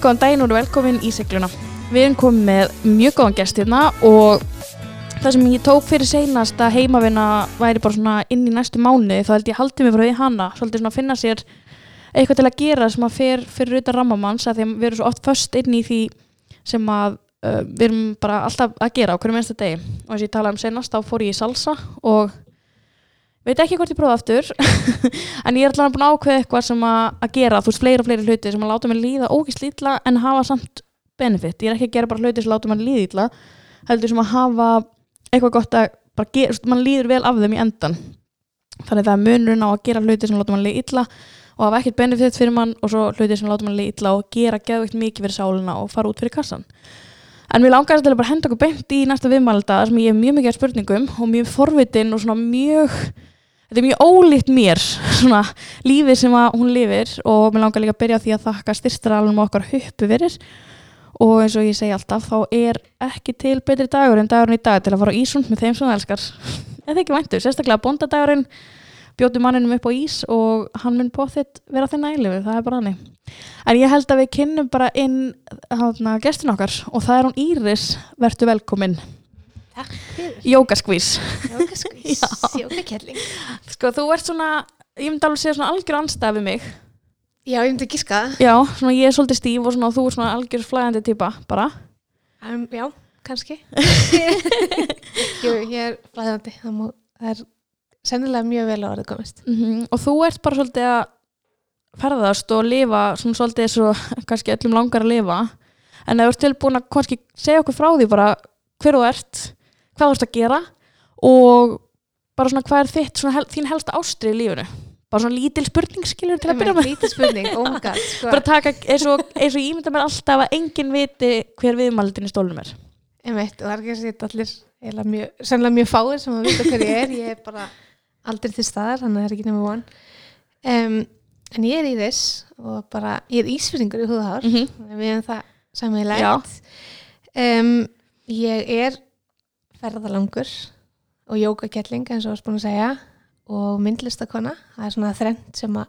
Góðan daginn og velkomin í segluna. Við erum komið með mjög góðan gest hérna og það sem ég tók fyrir seinast að heimavinna væri bara svona inn í næstu mánuði þá held ég haldið mig frá því hana, svolítið svona að finna sér eitthvað til að gera sem að fer fyrir auðvitað rammamanns að því að við erum svo oft föst inn í því sem að uh, við erum bara alltaf að gera á hverju minnsta degi og eins og ég talaði um seinast þá fór ég í salsa og veit ekki hvort ég prófa aftur en ég er alltaf búin að ákveða eitthvað sem að, að gera þú veist fleiri og fleiri hluti sem að láta mig líða ógist lítla en hafa samt benefit. Ég er ekki að gera bara hluti sem láta mig líða ítla heldur sem að hafa eitthvað gott að bara gera, þú veist, mann líður vel af þeim í endan þannig það er munurinn á að gera hluti sem láta mann líða ítla og hafa ekkert benefit fyrir mann og svo hluti sem láta mann líða ítla og gera geðveikt mikið fyrir sálina og fara út fyrir kassan En mér langar að bara henda okkur beint í næsta viðmælda sem ég er mjög mikið af spurningum og mjög forvitin og svona mjög þetta er mjög ólíkt mér svona lífið sem hún lifir og mér langar líka að byrja því að þakka styrstralunum okkar huppu verir og eins og ég segi alltaf þá er ekki til betri dagur en dagurinn í dag til að fara á Ísund með þeim sem það elskar. Eða ekki væntu, sérstaklega bóndadagurinn bjótu manninum upp á Ís og hann mun på þitt vera þeirna eilifu, það er bara hannig en ég held að við kynnum bara inn hana, gestin okkar og það er hún Íris, vertu velkomin. Takk fyrir. Jókaskvís Jókaskvís, jókakelling. Sko, þú ert svona, ég myndi alveg segja svona algjör anstæð við mig. Já, ég myndi giska. Já, svona ég er svolítið stíf og svona þú er svona algjör flæðandi típa, bara. Um, já, kannski. Jú, ég er flæðandi. Það, það er sennilega mjög vel á orðið komist. Mm Og þú ert bara svolítið að ferðast og lifa svona svolítið eins og kannski öllum langar að lifa. En þú ert tilbúin að kannski segja okkur frá því bara hver þú ert, hvað þú ert að gera og bara svona hvað er þitt, svona hel, þín helsta ástrið í lífinu. Bara svona lítil spurning skilur til að byrja með. Lítið spurning, oh my god. Sko, Bara taka, eins og, eins og ég mynda mér alltaf að enginn viti hver viðmaldin í stólnum er. einmitt, og það er ekki að setja allir mjög, sennilega mjög fáir sem að vita hver ég er. Ég er bara aldrei til staðar, þannig að það er ekki nema von. Um, en ég er í þess og bara, ég er ísfyrringur í húðhár. Mm -hmm. Við hefum það sammeilegt um, ég er ferðalangur og jókakelling eins og varst búin að segja og myndlistakona það er svona þrennt sem að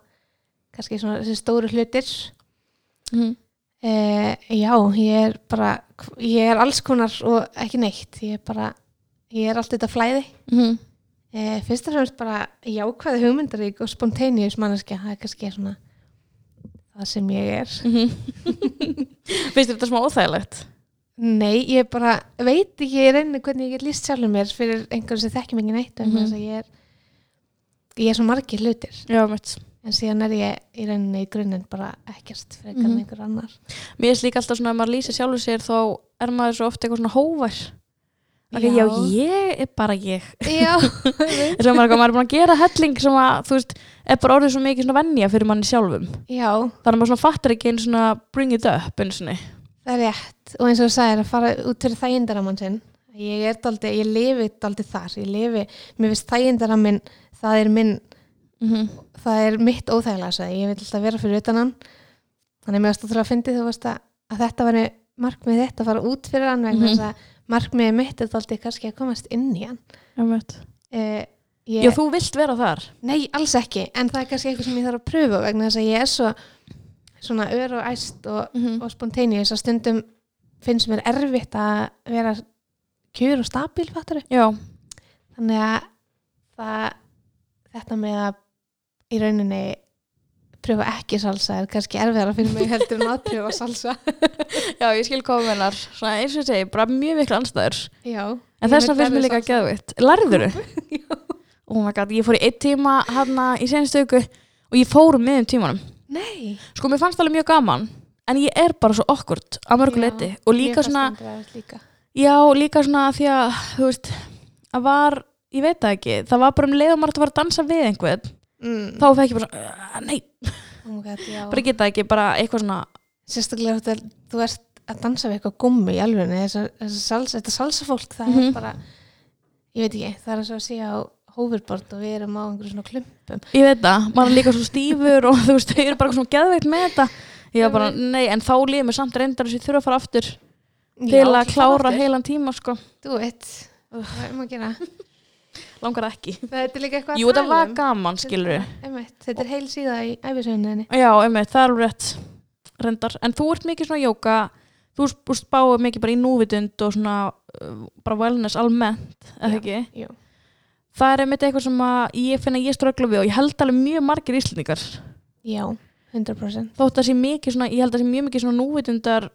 kannski svona þessi stóru hlutir. Mhm. uh, já, ég er bara ég er alls konar og ekki neitt. Ég er bara, ég er allt þetta flæði. Mhm. uh, fyrst og fremst bara jákvæði hugmyndarík og spontaneous manneskja, það er kannski svona það sem ég er. Finnst þér þetta smá óþægilegt? Nei, ég bara veit ekki í reyni hvernig ég get líst sjálfur mér fyrir einhverju sem þekki mikið neitt mm. -hmm. ég er ég er svo margir hlutir Já, en síðan er ég í reyninni í grunninn bara ekkert frekar Mhm. en einhver annar Mér finnst líka alltaf svona að maður lýsir sjálfur sér þá er maður svo ofta eitthvað svona hóvar. Já. Já. ég er bara ég. Já, Þess að maður, er búin að gera helling sem að, þú veist, er bara orðið svo mikið svona vennja fyrir manni sjálfum. já, Þannig að maður svona fattar ekki einu svona bring it up einu svona. Það er rétt. Og eins og þú sagðir að fara út fyrir þægindaramann sinn. Ég er daldi, ég lifi daldi þar. Ég lifi, mér finnst þægindaramin það er minn, Mm -hmm. það er mitt óþægilega sagði. ég vil alltaf vera fyrir utan hann. Þannig að mér varst þurfa að fyndi þú veist að, að þetta var markmið þetta að fara út fyrir hann vegna þess að markmiðið mitt er daldi kannski að komast inn í hann. Uh, ég, Já, þú vilt vera þar. nei, alls ekki. En það er kannski eitthvað sem ég þarf að pröfa vegna þess að ég er svo svona ör og æst og, Mm -hmm. og spontaneous að stundum finnst mér erfitt að vera kjur og stabíl fattari. Já, þannig að það, þetta með að í rauninni pröfa ekki salsa er kannski erfiðara fyrir mig heldur en að pröfa salsa já, ég skil koma mennar. Svona eins og segi, bara mjög miklu anstæður. já, En þess vegna finnst mér líka geðvitt. Lærður þú? Oh my god, ég fór í einn tíma hérna í senstu auku og ég fór um miðum tímanum. Nei Sko, mér fannst alveg mjög gaman, en ég er bara svo okkurt að mörgu Já, leiti. Og líka svona, það líka. já, líka svona því að, þú veist, að var, ég veit það ekki, það var bara um leiðum að fara að dansa við einhvern. mm. Þá fekk ég bara svona, "Uh, nei, oh God, bara geta ekki, bara eitthvað svona, sérstaklega þú, þú ert að dansa við eitthvað gummi í alveg salsa, þetta salsafólk það Mhm. er bara ég veit ekki, það er svo að sé á hófurbord og við erum á einhverju svona klumpum ég veit það, maður er líka svo stífur og þú veist, þau eru bara svona geðveikt með þetta. Ég var bara, nei, en þá líður mér samt reyndar þess að ég þurfa að fara aftur til að klára heilan tíma, sko. þú veit, það er maður að gera Langar það ekki. það er líka eitthvað að Jú, þetta tala var um. gaman, skilur við. Þetta er heil síða í æfisöðunni Já, einmitt, það er rétt. reyndar, en þú ert mikið svona jóka þú sp- spáir mikið bara í núvitund og svona uh, bara wellness almennt, eða Já. ekki Jú. Það er einmitt eitthvað sem ég finna ég ströggla við og ég held alveg mjög margir íslendingar. Já, 100%. þótt að sé mikið svona, ég held að sé mjög mikið svona núvitundar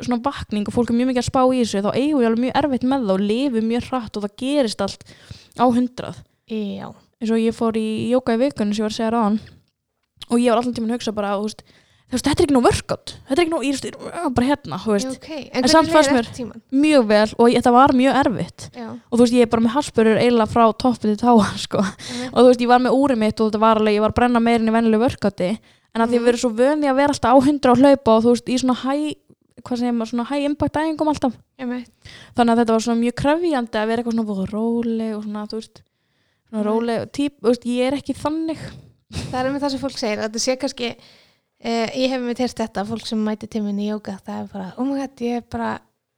svona vakning og fólk er mjög mikið að spá í þessu þá eigum við alveg mjög erfitt með það og lifum mjög hratt og það gerist allt á hundrað. Já, eins og ég fór í jóka í vikunni sem ég var að segja ráðan og ég var allan tímann að hugsa bara þú veist, veist, þetta er ekki nóg workout. Þetta er ekki nóg, ég veist, bara hérna þú veist, ok. En, En samt fannst mér- mjög vel og ég, þetta var mjög erfitt. Já, og þú veist, ég er bara með haspurur eiginlega frá toppið til táa sko. og þú veist, ég var með úrið mitt og þetta var alveg, ég var að brenna meirin í vennileg workouti. En að því Mhm. að við erum svo vöni að vera alltaf á hundra og hlaupa og þú veist, í svona high hvað segir maður, svona high impact æfingum alltaf. Þannig að þetta var svona mjög krefjandi að vera eitthvað svona róleg og svona, þú veist svona Mhm. róleg típ, þú veist, ég er ekki þannig. Það er með það sem fólk segir, að þetta sé kannski, uh, ég hef með teirt þetta, fólk sem mæti til minni í jóka, það er bara, oh my god, ég bara,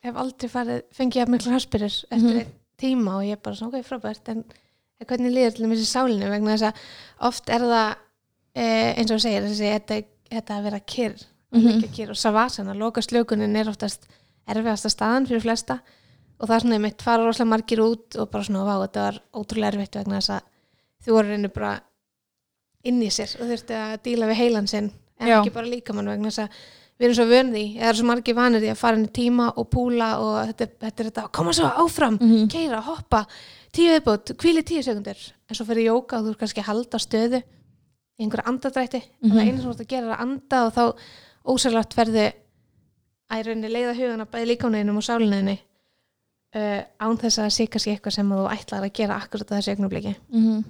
hef aldrei farið, fengið miklu haspirir eftir Mhm. einn tíma og ég er bara svona, ok, frábært, en hvernig líður til þessi sálinu vegna þess að oft er það, uh, eins og segir, þessi, þetta, þetta að vera kyrr, að Mhm. liggja kyrr og savasana, loka slökunin er oftast erfiðasta staðan fyrir flesta og það er svona einmitt, fara rosalega margir út og bara svona, vá, þetta var ótrúlega erfitt vegna þess að þú voru reynir bara inn í sér og þurfti að díla við heilan sinn en Já. ekki bara líkamann vegna þess að við erum svo vönði, eða er svo margir vanir í að fara inn í tíma og púla og þetta, þetta er þetta, koma svo áfram, Mhm. keira, hoppa tíu viðbútt, hvíli tíu sekundur en svo fyrir jóka og þú er kannski að halda stöðu í einhverja andadrætti og það einu sem þú ert að gera er að anda og þá ósælagt verði að í rauninni leiða hugana bæði líkánuðinum og sálinuðinni uh, án þess að sé kannski eitthvað sem þú ætlar að gera akkurat á þessu augnabliki Mhm.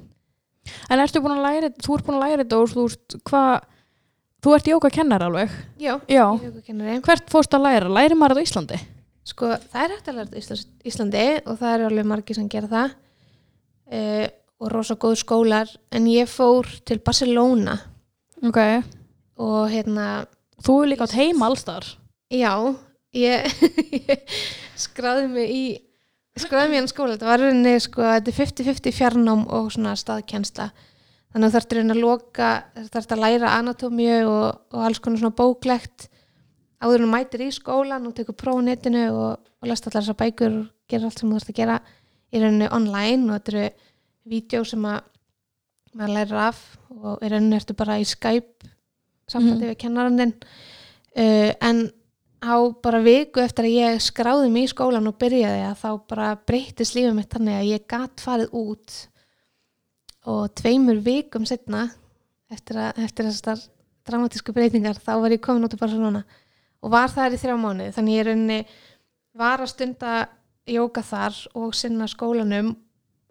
En ertu búin að læra, þú ert búin að læra þetta og þú ert jóka kennar alveg. Já, Já, er jókakennari hvert fórst að læra? Læri maður þetta á Íslandi? Sko, það er hægt að læra þetta Íslands- Íslandi og það eru alveg margir sem gera það uh, og rosa góð skólar. En ég fór til Barcelona. Ok, og hérna, þú er líka átt heima allstar já ég, ég skráði mig í skráði mig í hann skóla, þetta var rauninni sko, þetta er 50-50 fjarnám og svona staðkjensla þannig að þú þarftir að loka þú þarftir að læra anatómíu og, og alls konar svona bóklegt áður en mætir í skólan og tekur próf netinu og, og lest allar þessar bækur og gerir allt sem þú þarfst að gera í rauninni online og þetta eru vídeo sem að maður lærir af og í rauninni ertu bara í Skype sambandi Mhm. við kennarandinn uh, en á bara viku eftir að ég skráði mig í skólan og byrjaði að þá bara breytist lífið mitt þannig að ég gat farið út og tveimur vikum setna eftir, að, eftir þessar dramatísku breytingar þá var ég komin út í Barcelona. Og var þar í þrjá mánuði. Þannig ég rauninni var að stunda jóka þar og sinna skólanum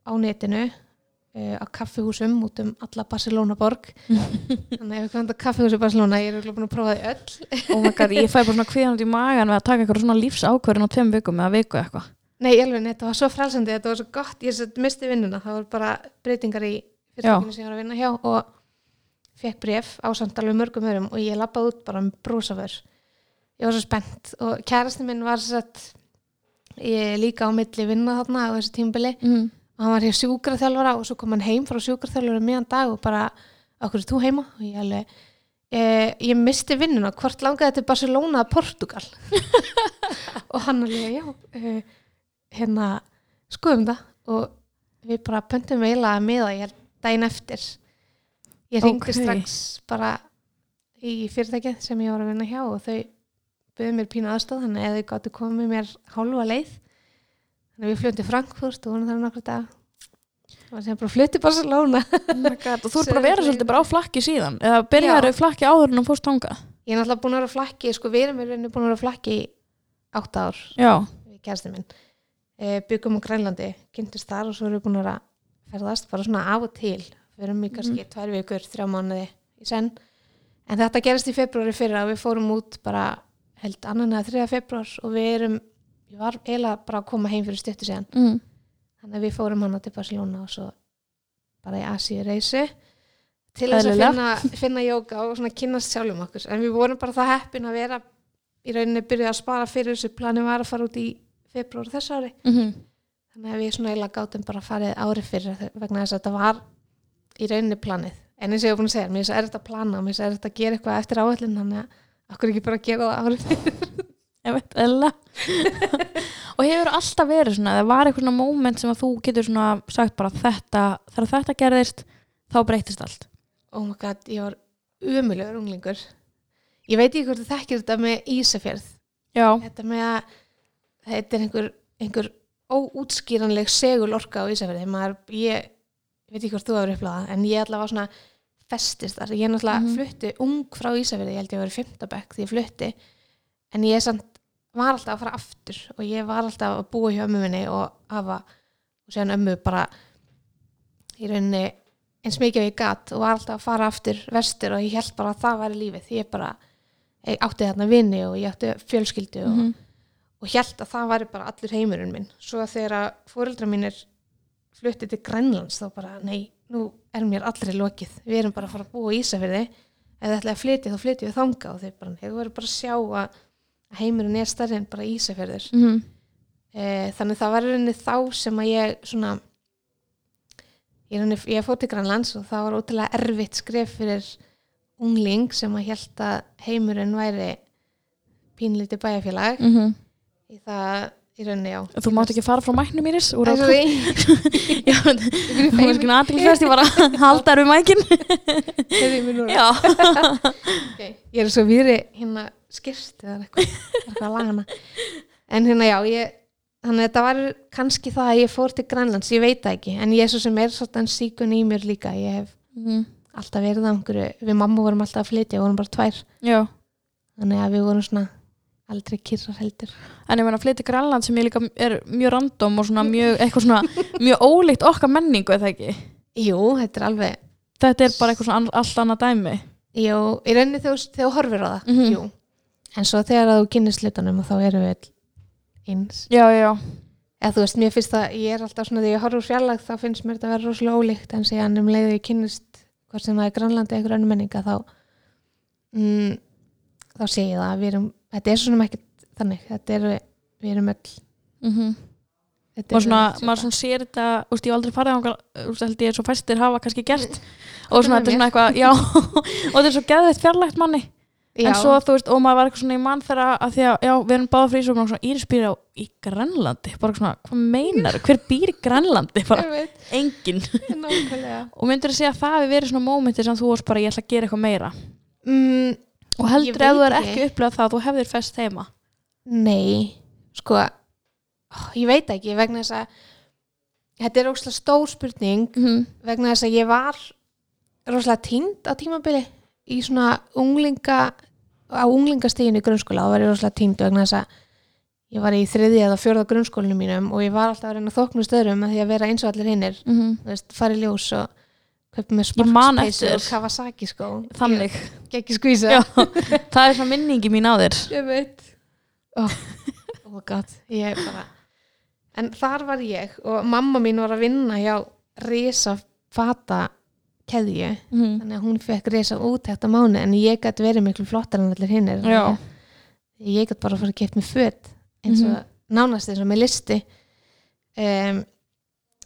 á netinu uh, á kaffihúsum út um alla Barcelona borg þannig ef ég kom þetta kaffihús í Barcelona ég er búin að prófa því öll. Oh god, ég fæ bara svona kvíðandi í magan við að taka eitthvað svona lífsákvörðin á tveim vikum eða viku eitthvað Nei, alveg, nei, þetta var svo frelsandi, þetta var svo gott, ég misti vinnuna, það var bara breytingar í fyrirtækinu sem ég var að vinna hjá og fekk bref á samt alveg mörgum örum og ég lappaði út bara með brúsaför. Ég var svo spennt og kærasti minn var sett, ég líka á milli vinna þarna á þessu tímbili mm. og hann var hér sjúkraþjálfara og svo kom hann heim frá sjúkraþjálfara miðan dag og bara, okkur er þú heima? Og ég alveg, eh, ég misti vinnuna, hvort langaði til Barcelona eða Portugal? og hann alveg, já, eh, hérna, skoðum það og við bara pöntum eiginlega að miða ég daginn eftir. Ég ringdi Ókei. strax bara í fyrirtækið sem ég var að vinna hjá og þau buðu mér pínu aðstóð þannig að þau gáttu komið mér hálfa leið. Þannig að við fljóðum til Frankfurt og vorum þar nokkra dag og sem bara flutti Barcelona. Oh og þú ert bara Segðu svolítið bara á flakki síðan eða byrjar þau flakki áður en þú fórst tanga ég er náttúrulega búin að vera á flakki sko við erum rauninni búin að vera á flakki í átta ár Já, við kærasti minn e, byggum á Grænlandi, kynntist þar og svo erum við búin að að ferðast bara svona af og til. Við erum í kannski tvær vikur, þrjá mánuði í senn. En þetta gerist í februari fyrra og við fórum út bara held annan eða þriða februar og við erum ég var eiginlega bara að koma heim fyrir stuttu síðan. Mm. þannig að við fórum hana til Barcelona og svo bara í Asíu reysi til þess að finna, finna jóka og svona kynnast sjálfum okkur. En við vorum bara það heppin að vera í rauninni byrja að spara fyrir þessu. Plani var að fara út í februar þess ári. Mm þannig að við svona eiginlega gátum bara farið ári fyrir þe- vegna þess að þetta var í rauninni planið. En eins og ég var búin að segja, mér er þetta að plana mér er þetta að gera eitthvað eftir áallin þannig að okkur ekki bara að gera það árið fyrir ég veit, eðla og hefur alltaf verið svona það var eitthvað svona moment sem að þú getur svona sagt bara þetta, þegar þetta gerðist þá breytist allt. Oh my god, ég var umulegur unglingur. Ég veit ekki hvort þú þekkir þetta með Ísafjörð. Já, þetta með að þetta er einhver, einhver óútskýranleg segul orka á Ísafjörði maður, ég, ég veit ekki hvort þú hefur upplæðað en ég allavega var svona festist þar, ég náttúrulega Mhm. flutti ung frá Ísafjörði, ég held ég að vera fimmtabæk því ég flutti, en ég samt var alltaf að fara aftur og ég var alltaf að búa hjá ömmu minni og hafa og séðan ömmu bara í rauninni eins mikið og ég gat og var alltaf að fara aftur vestur og ég held bara að það væri lífið ég bara, ég átti þarna vini og ég átti fjölskyldu og, Mhm. Og held að það væri bara allur heimurinn minn. Svo að þegar fóreldra mínir fluttið til Grænlands þá bara nei, nú er mér allri lokið. Við erum bara að fara að búa í Ísafirði. Ef þið ætlaði að flytja þá flytjum við þanga og þeir bara, þú verður bara að sjá að heimurinn er stærri en bara Ísafjörður. Mm e, þannig það var rauninni þá sem að ég svona ég, rauninni, ég fór til Grænlands og það var ótrúlega erfitt skref fyrir ungling sem að held að heimurinn væri pínlítið bæjarfélag. -hmm. Í það í rauninni já þú mátt ekki fara frá mæknum íris úr að sorry. já, þú er skilin aðtilsvæst ég var að halda þær við mækin Heyrðu í mér núna. já, okay. ég er svo víri hérna skirst eða eitthvað, eitthvað að laga hana en hérna já ég, þannig að þetta var kannski það að ég fór til Grænlands, ég veit það ekki en ég er svo sem er svolítið síkun í mér líka ég hef Mhm. alltaf verið á einhverju við mamma vorum alltaf að flytja, við vorum bara tvær já þannig að við vorum svona aldrei kyrrar heldur. En ég meina að flytja Grænland sem ég líka er mjög random og svona mjög, eitthvað svona mjög ólíkt okkar menningu, eða ekki? Jú, þetta er alveg þetta er bara eitthvað svona allt annað dæmi. Jú, í rauninni þegar þú- horfir á það Mhm. Jú, en svo þegar þú kynnist hlutunum og þá erum við eins. Já, já, eða þú veist, mér finnst það, ég er alltaf svona þegar ég horfur fjarlag þá finnst mér þetta að vera rosalega ólíkt. En síðan um leiðu ég kynnist hvort sem það er Grænlandi eitthvað mm, það þetta er svona ekkert þannig, þetta er, við erum öll mhm. þetta og er svona, maður svona sér þetta úst, ég hef aldrei farið ángar, úst, held ég svo fæstir hafa kannski gert. Og svona þetta er svona eitthvað, já. Og þetta er svo geðveitt fjarlægt manni. Já, en svo þú veist, og maður var eitthvað svona í mann þegar að því að, já, við erum báða frýsum og svona, Íris býr á í Grænlandi. Bara svona, hvað meinar, hver býr í Grænlandi? Bara, engin og myndur þú segja að það hefur verið svona mómenti sem þú varst bara, ég ætla að gera eitthvað meira? Mm, og heldur ef þú er ekki. upplegað það, þú hefðir fest heima Nei, sko ó, ég veit ekki vegna þess að þetta er óslega stór spurning mm -hmm. vegna þess að ég var rosalega tínd á tímabili í svona unglinga á unglingasteginu í grunnskóla þá var ég rosalega tínd vegna þess að ég var í þriðja eða fjórða grunnskólinu mínum og ég var alltaf að reyna að þóknu stöðrum að því að vera eins og allir hinnir veist, fara í ljós og man sparkspeysu eftir. og Kawasaki sko. Þannig, ég, ekki skvísa. Það er svona minningi mín á þér. Ég veit. Oh, oh god. Ég bara en þar var ég og mamma mín var að vinna hjá risa fata keðju. Mm þannig að hún fekk risa út þetta mánu en ég gæti verið miklu flottar en allir hinnir Já. ég gæti bara að fara að keipt með föt eins og Mhm. nánast eins og með listi. Um,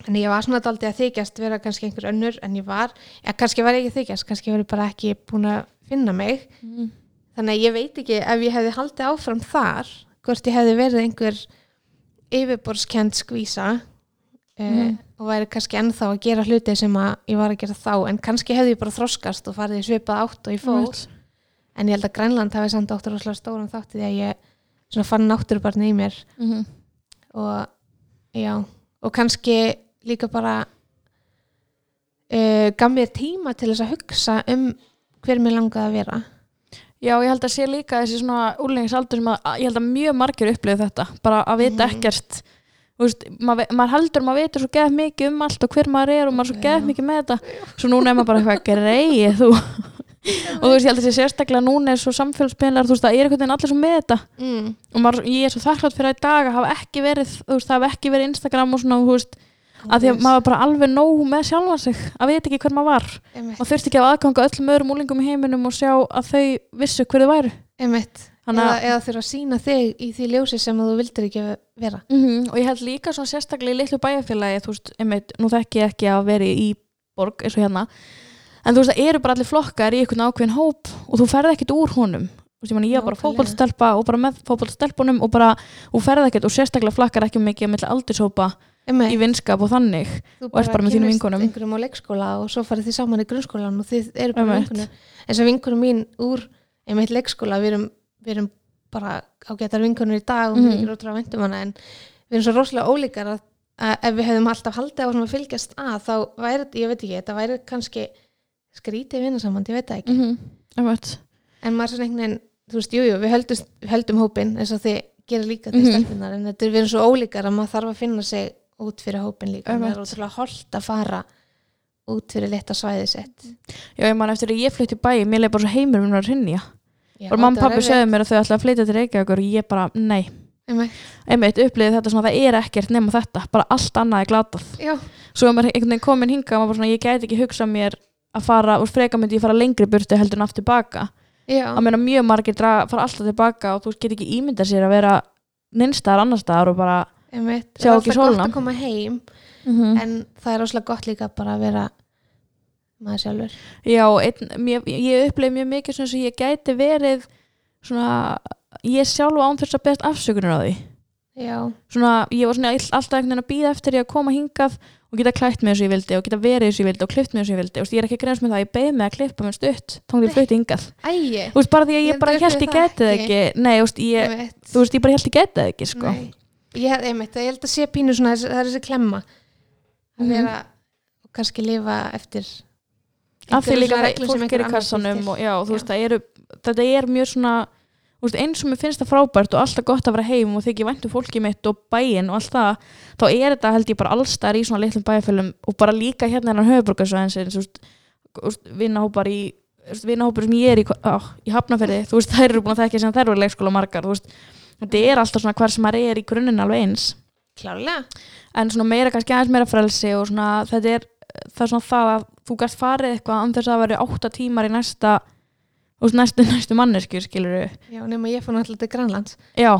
en ég var svona daldið að þykjast vera kannski einhver önnur en ég var, ja, kannski var ég ekki þykjast kannski var ég bara ekki búin að finna mig Mhm. þannig að ég veit ekki ef ég hefði haldið áfram þar hvort ég hefði verið einhver yfirborskend skvísa uh, Mhm. og væri kannski ennþá að gera hluti sem að ég var að gera þá en kannski hefði ég bara þroskast og farið í svipað átt og ég fór Einmitt. en ég held að Grænland hafi samt áttur rosalega stóran þátti því að ég fann náttúrubarni í mér Mhm. og já og kannski líka bara uh, gaf mér tíma til þess að hugsa um hver mér langaði að vera Já, ég held að sé líka þessi svona úrlengsaldur sem að, ég held að mjög margir upplifið þetta, bara að vita Mhm. ekkert veist, maður, maður heldur maður veitur svo geð mikið um allt og hver maður er og maður svo Já. mikið með þetta svo núna er maður bara eitthvað greið þú og þú veist, ég held að sé sérstaklega núna er svo samfélagsbeinar, þú veist, það er einhvern veginn allir svo með þetta mm. og maður, ég er svo þakklátt fyrir að í dag að hafa ekki verið, þú veist, það hafa ekki verið Instagram og svona, þú veist, að því að maður var bara alveg nóg með sjálfan sig, að vita ekki hver maður var. Einmitt, maður þurfti ekki að aðganga öllum öðrum úlingum í heiminum og sjá að þau vissu hver þau væru. Einmitt. Þannig Eða, eða þurfa að sína þig í því ljósi sem þú vildir ekki vera. -hmm. og ég held líka svona sérstaklega í litlu bæjarfélagi þú veist, einmitt, nú þekki ég ekki að vera í borg eins og hérna en þú veist, það eru bara allir flokkar í einhvern ákveðin hóp og þú ferð ekkit úr honum. Veist, ég, var bara fótbollstelpa og bara með fótbollstelpunum og bara, og ferði ekkert og sérstaklega flakkar ekki mikið með aldurshópa Einmitt. í vinskap og þannig þú ert bara með þínum kynnist vinkonum. einhverjum á leikskóla og svo farið þið saman í grunnskólan og þið eru bara vinkonur eins og vinkonum mín úr einmitt leikskóla við erum, við erum bara ágættar vinkonur í dag og við erum ótrúlega væntum hana en við erum svo rosalega ólíkar að, að ef við hefðum alltaf haldið á að fylgjast að þá væri, ég veit ekki, þetta væri kannski skrítið vinnasamand, ég veit það ekki mm -hmm. en maður svona einhvern veginn, þú veist, jújú, jú, við höldum, höldum hópin eins og þið gerir líka til Mhm. stelpunar en þetta er erum svo ólíkar að maður þarf að finna sig út fyrir hópin líka, það er ótrúlega holdt að fara út fyrir leta svæði sitt. Já, ég man eftir að ég flytti í bæ mér leið bara svo heimur minn var að rinja bara mamma og pappi sögðu mér að þau ætla að flytja til Reykjavík og ég bara, nei. Einmitt. upplýði þetta svona, það er ekkert nema þetta bara allt annað er glatað. Já, svo er maður einhvern veginn komin hinga og maður bara svona, ég gæti ekki hugsað mér að fara, og freka myndi ég fara lengri burtu heldur en aftur baka. Að meina mjög margir draga, fara alltaf tilbaka og þú get ekki ímyndað sér að vera nynstaðar annar staðar og bara einmitt. Sjá Það er ekki alltaf gott að koma heim mm en það er óslega gott líka bara að vera maður sjálfur. Já, einn, mér, ég upplegi mjög mikið sem ég gæti verið svona, ég sjálf án þess að beðast afsökunar á því. Já, svona, ég var svona all- alltaf einhvern veginn að býða eftir ég að koma hingað og geta klætt með þessu ég vildi og geta verið þessu ég vildi og klift með þessu ég vildi. Og ég er ekki að greins með það, ég beði með að klippa með stutt þá ég flutti hingað. Ægi þú veist, bara því að ég, Ég bara held ég það geti það ekki. ekki nei, veist, ég, þú veist, ég bara held ég geti það ekki sko. Ég, hef- einmitt, ég held að sé pínu svona það er þessi klemma. Að Mhm. vera og kannski lifa eftir af því líka það fólk er í kassanum og já, þú veist, það eru þetta er mjög svona veist, eins og mér finnst það frábært og alltaf gott að vera heim og þykir væntu fólki mitt og bæinn og allt það, þá er þetta held ég bara allstar í svona litlum bæjarfölum og bara líka hérna veist, þú veist, vinnahópar í vinnahópar sem ég er í, á, í hafnaferði þú veist, þær eru búin að þekka sem þær eru leikskóla margar þú veist, þetta er alltaf svona hver sem maður er í grunninn alveg eins. Klárlega. En svona meira kannski aðeins meira frelsi og svona þetta er það er svona það að þú gæst farið eitthvað án þess að það veri átta tímar í næsta veist, næstu, næstu mannesku skilur Já, nema ég fór náttúrulega til Grænlands. Já,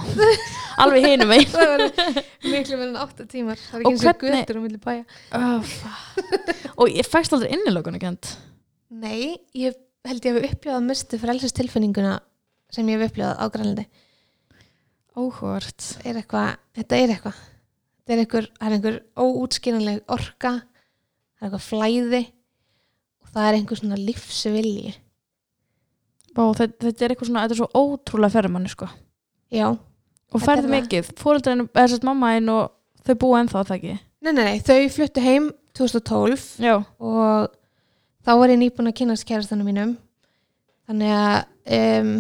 alveg hinum megin. Það var miklu meðan átta tímar. Það er Og ekki eins og hvernig- götur um milli bæja. Oh, og ég fækst aldrei innilökunni kent. Nei, ég held ég hef upplifað að misti frelsistilfinninguna sem ég hef upplifað á Grænlandi óhvert er eitthvað, þetta er eitthvað. Þetta er einhver, það er einhver óútskýranleg orka það er eitthvað flæði og það er einhver svona lífsvilji. Og þetta, þetta er eitthvað svona, þetta er svo ótrúlega ferðmanni sko. Já, og Þetta ferð er það. mikið, fóreldræðinu, eða sérst mamma einn og þau búa ennþá það ekki? Nei, nei, nei, þau fluttu heim 2012 já, og þá var ég nýbúin að kynast kærastanum mínum. Þannig að um,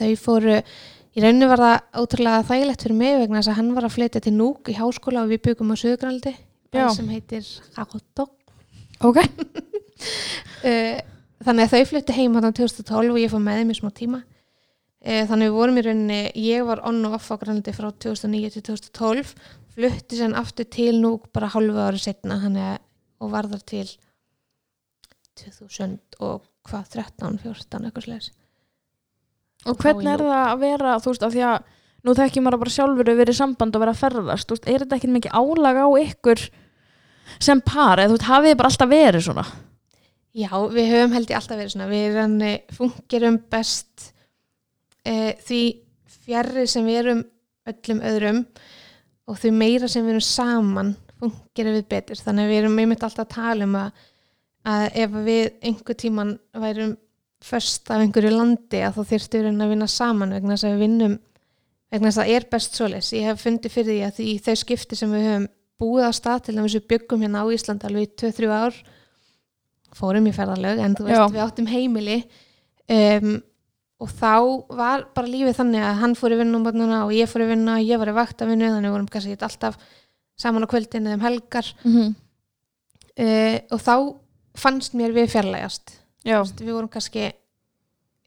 þau fóru í rauninu var það ótrúlega þægilegt fyrir mig vegna þess að hann var að flytja til Núk í háskóla og við byggum á Suðugraldi sem heitir Agotok ok. Uh, þannig að þau fluttu heim hann 2012 og ég fór með þeim í smá tíma. Uh, þannig við vorum í rauninni ég var on og off á Grænlandi frá 2009 til 2012 flutti sen aftur til Núk bara hálfu ári setna að og var þar til 2000 og hvað 13, 14 eitthvað slags og hvernig er það að vera, þú veist, af því að nú þekki maður bara sjálfur að vera í samband og vera að ferðast, þú veist, er þetta ekki mikið álag á ykkur sem par eða þú veist, hafið þið bara alltaf verið svona? Já, við höfum held ég alltaf verið svona við erum fungerum best e, því fjarrri sem við erum öllum öðrum og því meira sem við erum saman fungerum við betur. Þannig að við erum einmitt alltaf að tala um að, að ef við einhver tíman værum först af einhverju landi að þá þyrftu við að vinna saman vegna þess að við vinnum vegna þess að það er best svoleiðis ég hef fundið fyrir því að því þau skipti sem við höfum búið á stað til þess að við byggum hérna á Ísland alveg í 2-3 ár fórum í ferðalög en þú veist Já. við áttum heimili um, og þá var bara lífið þannig að hann fór í vinnu um börnuna og ég fór í vinnu ég var í vaktavinnu þannig vorum kannski alltaf saman á kvöldinu eða um helgar mm -hmm. uh, og þá fannst mér við fjarlægast veist, við vorum kannski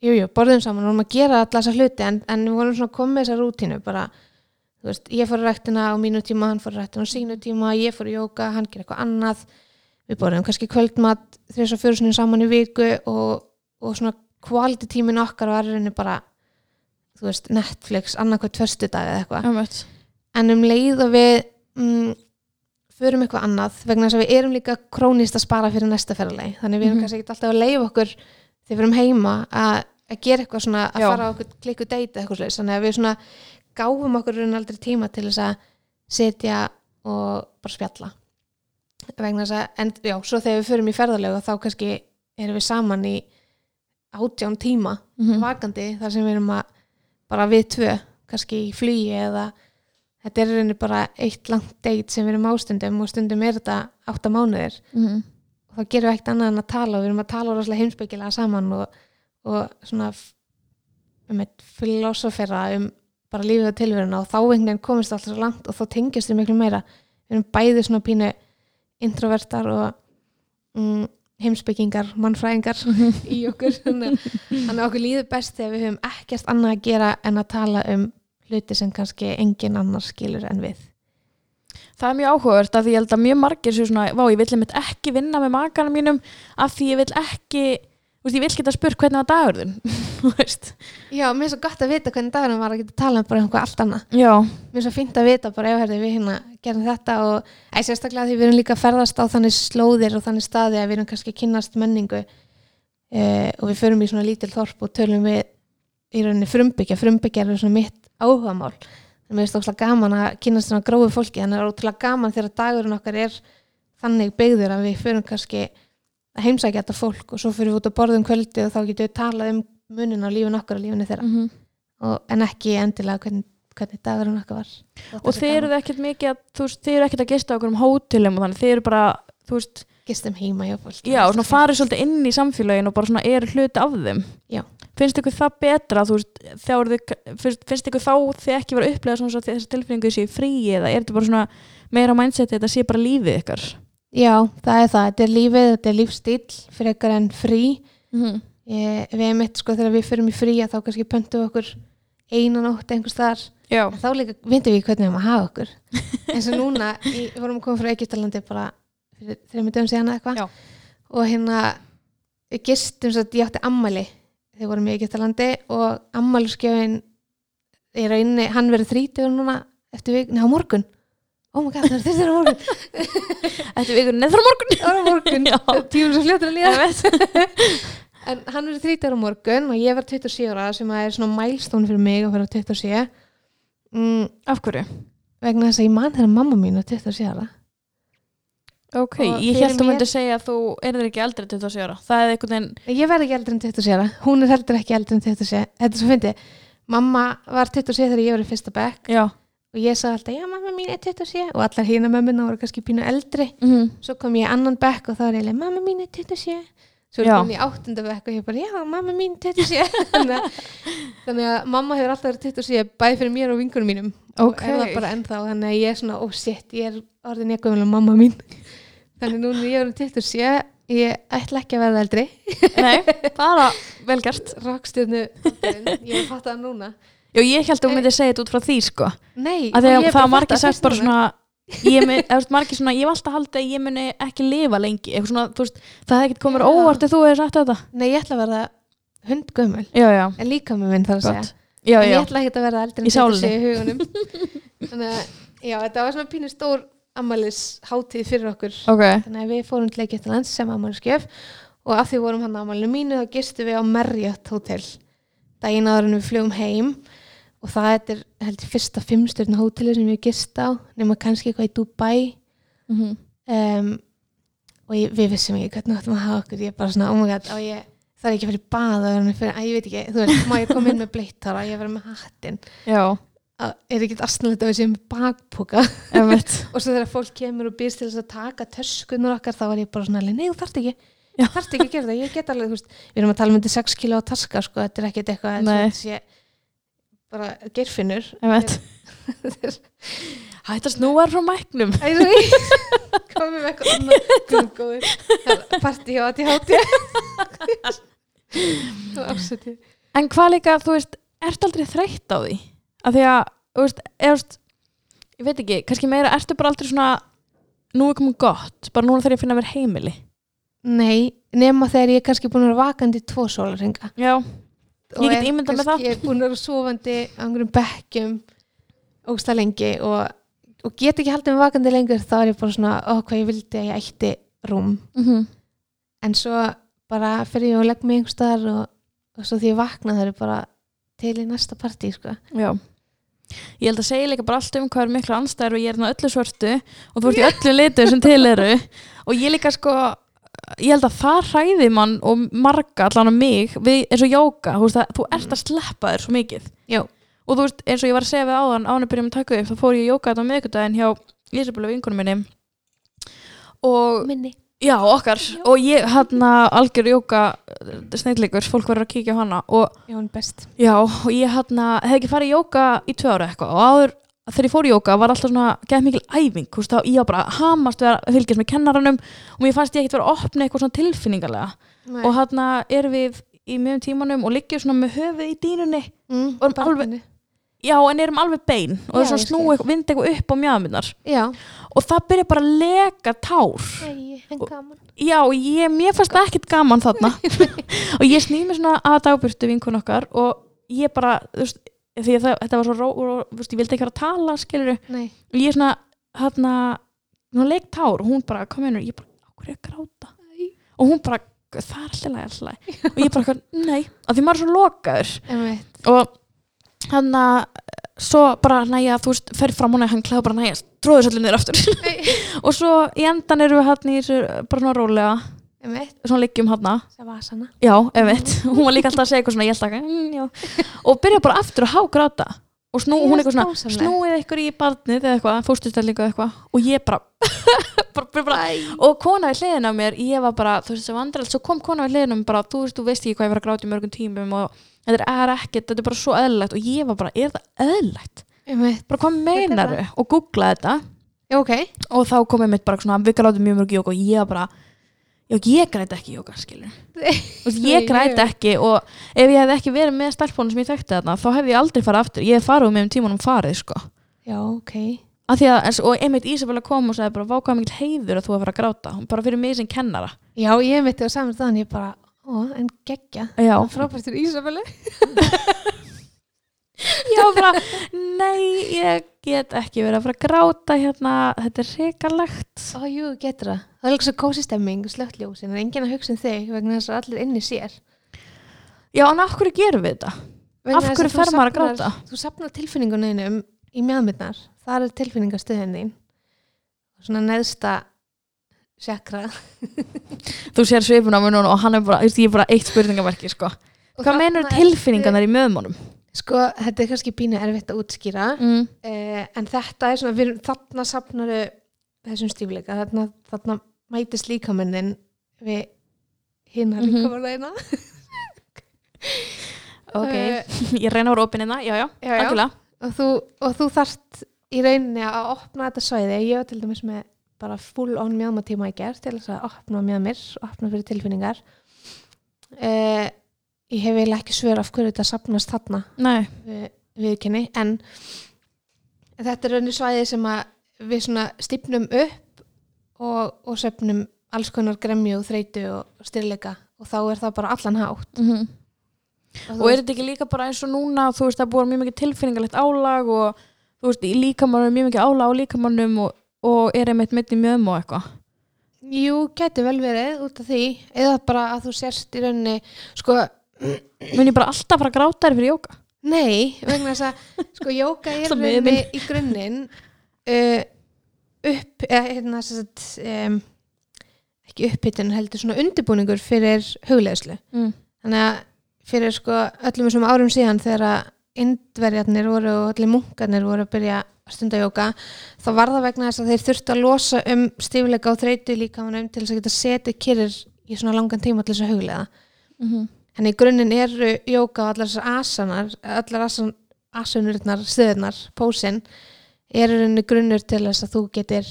jú, jú, borðum saman, við vorum að gera alla þessa hluti en, en við vorum svona komið þessa rútínu bara, þú veist, ég fór í ræktina á mínu tíma, hann fór í ræktina á sínu tíma ég fór í jóka, hann ger eitthvað annað. Við borðum kannski kvöldmat þess að fyrir saman í viku og, og svona quality tímin okkar var rauninni bara þú veist, Netflix, annarkvæð tvörstu dag eða eitthvað. En um leið og við mm, förum eitthvað annað vegna þess að við erum líka krónist að spara fyrir næsta ferðalegi þannig við erum Mhm. kannski ekki alltaf að leifa okkur þegar við erum heima að að gera eitthvað svona að Já. fara á okkur klikku deita eitthvað slags þannig að við svona gáfum okkur raun aldrei tíma til þess að setja og bara spjalla vegna þess að, en já, svo þegar við förum í ferðalegu þá kannski erum við saman í átján tíma Mhm. vakandi þar sem við erum að bara við tvö, kannski í flugi eða þetta er rauninni bara eitt langt date sem við erum ástundum og stundum er þetta átta mánuðir Mhm. og þá gerum við ekkert annað en að tala og við erum að tala rosalega heimsbyggilega saman og, og svona um eitt filosofera um bara lífið og tilveruna og þá einhvern veginn komist alltaf svo langt og þá tengjast við miklu meira við erum bæði svona pínu introvertar og mm, heimsbyggingar, mannfræðingar Mhm. í okkur þannig að okkur líður best þegar við höfum ekkert annað að gera en að tala um hluti sem kannski engin annar skilur en við. Það er mjög áhugavert að ég held að mjög margir séu svona, vá, ég vill einmitt ekki vinna með makanum mínum af því ég vill ekki, þú veist, ég vill geta spurt hvernig var dagurðin, þú veist. Já, mér er svo gott að vita hvernig dagurinn var að geta tala um bara um eitthvað allt annað. Já, mér er svo fínt að vita bara ef við hérna gerum þetta og æ, sérstaklega því við erum líka að ferðast á þannig slóðir og þannig staði að við erum kannski að kynnast menningu eh, og við förum í svona lítil þorp og tölum við í rauninni frumbyggja, frumbyggja er svona mitt áhugamál. Mér finnst óslega gaman að kynnast svona grófu fólki þannig að það er ótrúlega gaman þegar dagurinn okkar er þannig byggður að við förum kannski að heimsækja þetta fólk og svo fyrir við út að borðum kvöldi og þá getum við talað um munin á lífin okkar og lífinu þeirra. Mm og, en ekki endilega hvernig, hvernig dagurinn okkar var. Og þið eruð ekkert mikið að, veist, þið eru ekkert að gista okkur um hótelum og þannig, þið eru bara, þú veist, gistum heima hjá fólk já, svona farið svolítið inn í samfélagin og bara eru hluti af þeim. Já. Finnst ykkur það betra, veist, þið, finnst, ykkur þá þið ekki vera að upplega þessi tilfinningu sé frí eða er þetta bara svona meira mindset þetta sé bara lífið ykkar? Já, það er það, þetta er lífið, þetta er lífstíl fyrir ekkar en frí Mm -hmm. ég, við erum eitt sko þegar við fyrir í frí þá kannski pöntum við okkur einan nótt einhvers þar, þá líka vindum við hvernig við erum að hafa okkur eins og núna, við vorum að koma frá Egyptalandi bara fyrir þreymur dögum síðan eitthvað. Og hérna gistum svo að ég átti ammali þegar vorum í Egyptalandi og ammaliskjöfin er að inni, hann verður þrítugur núna eftir vik, neða á morgun. Oh my god, það er þrítugur á morgun. Þetta er ykkur neður á morgun. það er á morgun, Já. tímum svo fljótur að líða. Ég en hann verður 30 á morgun og ég verð 27 ára sem að er svona mælstón fyrir mig að vera 27 mm, Af hverju? vegna þess að ég man þegar mamma mín er 27 ára Ok, Og ég held að þú myndi segja að þú erður ekki eldri en 27 ára. Það er einhvern veginn, ég verð ekki eldri en 27 ára, hún er heldur ekki eldri en 27 þetta er svo fyndið mamma var 27 þegar ég var í fyrsta bekk já. og ég sagði alltaf, já mamma mín er 27 og allar hína mömmuna voru kannski pínu eldri Mm -hmm. svo kom ég annan bekk og þá er ég leið, mamma mín er 27 svo Já. kom ég í áttunda bekk og ég bara, já, mamma mín er 27 þannig, að, þannig að mamma hefur alltaf verið 27 bæði fyrir mér og vinkunum mínum Ok. og er það bara ennþá þannig að ég er svona, oh ég ég þannig núna er ég orðin 27 ég ætla ekki að verða eldri Nei, bara vel gert. rockstjörnu, ég fatt það núna Já, ég held að þú myndi segja þetta út frá því, sko. nei, Að ég það var margir sagt bara svona, ég, mun- veist, margir svona, ég hef alltaf haldið að ég muni ekki lifa lengi. Svona, veist, það hefði ekkert komið Já. óvart ef þú hefði sagt þetta. nei, ég ætla að verða hundgömmul Já, já. en líka með minn þar að segja Gott. Já, en já. ég ætla ekki að verða eldri Í en 27 sálinni. í hugunum þannig að, já, þetta var svona pínu stór ammælis hátíð fyrir okkur. Ok. þannig að við fórum til Egyptalands sem ammæliskef og af því vorum hann ammælinu mínu þá gistum við á Marriott Hotel daginn áður en við flugum heim. Og það er held ég fyrsta fimmstjörna hóteli sem við gist á nema kannski eitthvað í Dubai. Mm -hmm. um, og ég, við vissum ekki hvernig áttum að hafa okkur. Ég er bara svona, oh my god, ég það er ekki að fyrir bað að ég veit ekki, þú veist, má ég koma inn með bleittara? Ég vera með hattinn. Já, að, er ekki aðsnalegt að við séum bakpoka? Og svo þegar fólk kemur og býrst til þess að taka töskunar okkar þá var ég bara svona, alveg, nei þú þarft ekki. Já. þarft ekki að gera það, ég get alveg þú veist, við erum að tala um þetta 6 kilo á taska sko, þetta er ekkert eitthvað sé bara gerfinnur Emitt. Hætt að snúa þér frá mæknum. komum við eitthvað annað. Partí og aðti afsætti En hvað líka, þú veist, ertu aldrei þreytt á því? Af því að, þú veist, eða, þú veist, ég veit ekki, kannski meira, ertu bara aldrei svona, nú er komið gott, bara núna þegar ég finna að vera heimili. nei, nema þegar ég er kannski búin að vera vakandi í tvo sólarringa Já, Ég get er ímyndað mér það. kannski búin að vera sofandi á einhverjum bekkjum ógsta lengi og, og get ekki haldið mig vakandi lengur þá er ég bara svona, ó hvað ég vildi að ég ætti rúm mm en svo bara fyrir ég og legg mig einhvers staðar og, og svo því ég vakna það er bara til í næsta partí sko. Já. Ég held að segja líka bara allt um hvað er miklu anstæður og ég er hérna öllu svörtu og þú ert í öllu litur sem til eru og ég líka sko ég held að það hræði mann og marga allan á mig við, eins og jóka, þú ert að sleppa þér svo mikið Já. og þú veist eins og ég var að segja við áðan við byrjum að taka upp, þá fór ég jóka þetta á miðvikudaginn hjá Ísabella vinkunum minni og minni já okkar. Og ég hérna algjör jóka sneiðleikur, fólk verður að kíkja á hana. Og Já, hún best. Já, og ég hérna, hef ekki farið í jóka í tvö ára eitthvað. Og áður þegar ég fór í jóka var alltaf svona gett mikil æfing, þú veist, þá ég var bara hamast við að fylgjast með kennaranum. Og mér fannst ég ekkert vera að opna eitthvað svona tilfinningarlega Nei. og hérna erum við í mjögum tímanum og liggjum svona með höfuð í dýnunni. Mm, og erum alveg-. Já, en erum alveg bein og þess að snúi, skil. eitthvað- upp á mjöðminnar Já, og það byrja bara að leka tár. Nei, en gaman. Já, og ég, mér fannst það ekkert gaman þarna. Og ég snýð mér svona að dagbyrtu vinkun okkar og ég bara, þú veist, því að það, þetta var svo ró, þú veist, ég vildi ekki vera að tala, skilur Nei, og ég svona, hérna hún leik tár og hún bara, kom hérna ég bara, okkur er að gráta? Og hún bara, það er alltaf læg, og ég bara, nei, af því maður er svo lokaður. Og hann að svo bara næja, þú veist, fer fram hún hann klæður bara næja, tróður svolítið niður aftur. Og svo í endan erum við hann í þessu bara svona rólega, Einmitt, svona liggjum hann sanna já, ef hún var líka alltaf að segja eitthvað svona, ég held að mm, og byrja bara aftur að hágráta. Og snú, hún eitthvað svona, snúið ykkur í barnið eða eitthvað, fóstustellingu eða eitthvað. Og ég bara, bara, bara, bara og kona við hliðin á mér, ég var bara þú veist, það var andrælt, svo kom kona við hliðin á mér bara, þú veist, þú veist ekki hvað ég var að gráta í mörgum tímum og þetta er ekkert, þetta er bara svo eðlilegt og ég var bara, er eðlilegt? Einmitt, bara hvað meinar Þetta og googla þetta. Já, ok. Og þá kom ég mitt bara svona, við grátum mjög mörg jók og ég var bara, já, ég græti ekki jóka, skilur ég græti ekki og ef ég hef ekki verið með stelpunum sem ég þekkti þarna þá hef ég aldrei farið aftur, ég hef farið um með tímanum farið sko, Já, ok. Af því að s- og einmitt Ísabella kom og sagði bara vákaða mikil heiður að þú að fara að gráta, bara fyrir mig sem kennara. Já, ég mitt á saman þannig ég bara, ó, en geggja. Já, Frábært fyrir Ísabellu. Já bara nei, ég get ekki verið að fara að gráta hérna, þetta er rekalegt Ó, jú, getur það. Það er líka svo kósi stemming, slögt ljós en er enginn að hugsa um þig vegna þess að allir inni sér. Já, en af hverju gerum við þetta? Vegna Af þess hverju þú fer maður að safnar- gráta? Þú sapnar tilfinningunum í mjöðmyndnar Það er tilfinningastöðin þín. Og svona neðsta sjakra þú sér svipun á núna og hann er bara, ég er bara eitt spurningamarki sko. Hvað meinur tilfinningarnar í möðmónum? Sko, þetta er kannski pínu erfitt að útskýra Mm. eh, en þetta er svona, við, þarna sapnaru þessum stífleika, þarna, þarna mætist líkamenninn við hinna Mhm. líkamennina ok, Eh, ég reyna vera opinn hérna, já, já, já, já. og þú, og þú þarft í rauninni að opna þetta svæði ég var til dæmis með bara full on mjöðmatíma í gerð til þess að opna mjöðmir opna fyrir tilfinningar. Uh, ég hef eiginlega ekki svör af hverju þetta sapnast þarna. Við, viðkynni en þetta er rauninni svæði sem við svona stipnum upp og, og söfnum alls konar gremju og þreytu og styrleika og þá er það bara allan hátt. Mm og, og er þetta ekki líka bara eins og núna þú veist það búið mjög mikið tilfinningalegt álag og þú veist í líkamannum er mjög mikið álag á líkamannum og, og er einmitt mitt í mjöðum og eitthvað? Jú, gæti vel verið út af því. Eða bara að þú sérst í rauninni sko, mun ég bara alltaf fara að gráta þér fyrir jóka nei vegna þess að sko, jóka er rauninni í grunninn uh, upp eða hérna sem sagt um, ekki upphittun heldur svona undirbúningur fyrir hugleðslu mm. þannig að fyrir sko öllum þessum árum síðan þegar að indverjarnir voru og allir munkarnir voru að byrja að stunda jóka þá var það vegna þess að þeir þurftu að losa um stífleika og þreytu líka til þess að geta setið kyrrir í svona langan tíma til þess að huglega Mm -hmm. Þannig í grunninn eru jóka og allar þessar asanar, allar asan, asunurnar, stöðunar, pósin, eru rauninni grunnur til þess að þú getur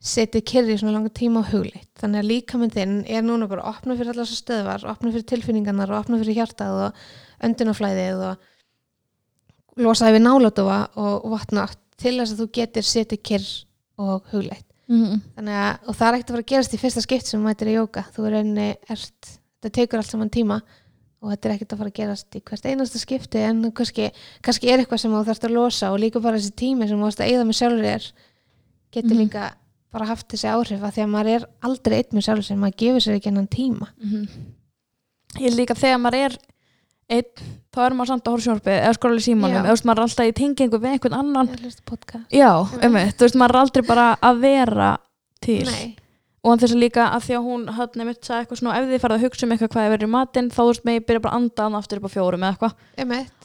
setið kyrri í svona langa tíma og hugleitt. Þannig að líkaminn þinn er núna bara opna fyrir allar þessar stöðvar, opna fyrir tilfinningarnar og opna fyrir hjartað og öndunaflæðið og losaði við nálátofa og vatnátt til þess að þú getur setið kyrr og hugleitt. Mm -hmm. Þannig að, og það er ekkert að fara að gerast í fyrsta skipt sem mætir í jóka. Þú er enni, ert, þetta tekur allt saman tíma og þetta er ekkert að fara að gerast í hvert einasta skipti en kannski, kannski er eitthvað sem þú þarfst að losa og líka bara þessi tími sem þú varst að eyða með sjálfur þér getur Mhm. líka bara haft þessi áhrif að því að maður er aldrei eitt með sjálfur sem maður gefur sér ekki hennan tíma. ég er líka þegar maður er einn, þá er maður samt að horfa sjónarpið eða skróla í símanum, eða maður er alltaf í tengingu við einhvern annan. Á. Já, Einmitt. einmitt, þú veist, maður er aldrei bara að vera til. Nei, og þess að líka að því að hún hann einmitt sagði eitthvað svona, ef þið farið að hugsa um eitthvað hvað er verið í matinn, þá þú veist, með ég byrja bara að anda hann aftur upp á fjórum eða eitthvað.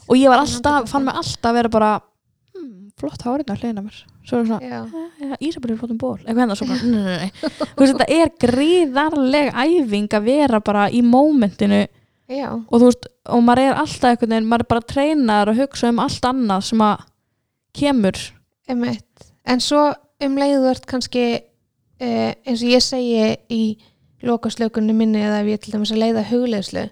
Og ég var alltaf, fann mig alltaf að vera bara hmm, flott hárið að hlýna mér. Svo er svona, Já, ja, Ísabel er flottum ból eitthvað hennar svo bara, nei, nei, nei. Þú veist, þetta er gríðarleg æfing að vera bara í mómentinu já, og þú veist, og maður er alltaf einhvern veginn, maður er bara treinar að hugsa um allt annað sem að kemur emitt. En svo um ert kannski eh, eins og ég segi í lokaslökunni minni eða ef ég til dæmis að leiða hugleðslu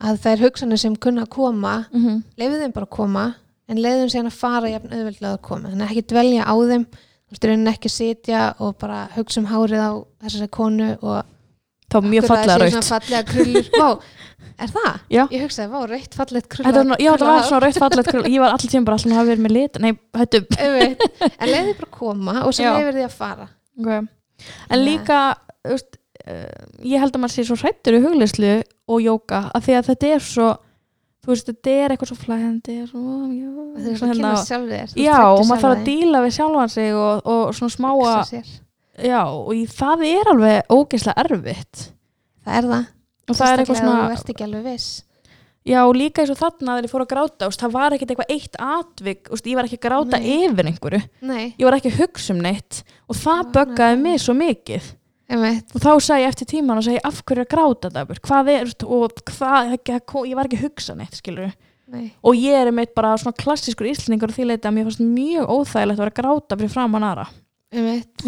að það er hugsanir sem kunna að koma mm -hmm. leiðu þeim bara að koma en leiðu þeim síðan að fara jafn auðveldlega að koma þannig að ekki dvelja á þeim þú veist, raunin ekki sitja og bara hugsa um hárið á þessari konu og þá var mjög að fallega það sé raut svona fallega krullur. Vá, er það? Já. Ég hugsaði, vá, rautt fallegt Þetta var, svona- já, þetta var svona raut fallegt krull. ég var allir tíma bara alltaf að hafa verið með lit nei, hættu. En leiði bara að koma og svo leiði því að fara. Okay. en líka þú veist, uh, ég held að maður sé svo hrættur í hugleyslu og jóka af því að þetta er svo þú veist, þetta er eitthvað svo flæðandi svo, já, Þú veist svo að hérna, kynna sjálf þér já, og maður þarf að díla við sjálfan sig og, og svona smáa já, og í, það er alveg ógeðslega erfitt. Það er það. Og það er eitthvað Sérstaklega svona Þú ert ekki alveg viss. Já, og líka eins og þarna þegar ég fór að gráta úst, það var ekkert eitthvað eitt atvik úst, ég var ekki að gráta Nei. yfir einhverju. Nei, ég var ekki að hugsa um neitt og það böggaði mig svo mikið. Einmitt. Og þá sagði ég eftir tíman og segi af hverju er að gráta þetta hvað er og hvað, ég var ekki að hugsa neitt skilur Nei, og ég er meitt bara svona klassískur íslendingur og því leiti að mér fannst mjög óþægilegt að vera gráta fyrir framan aðra. Einmitt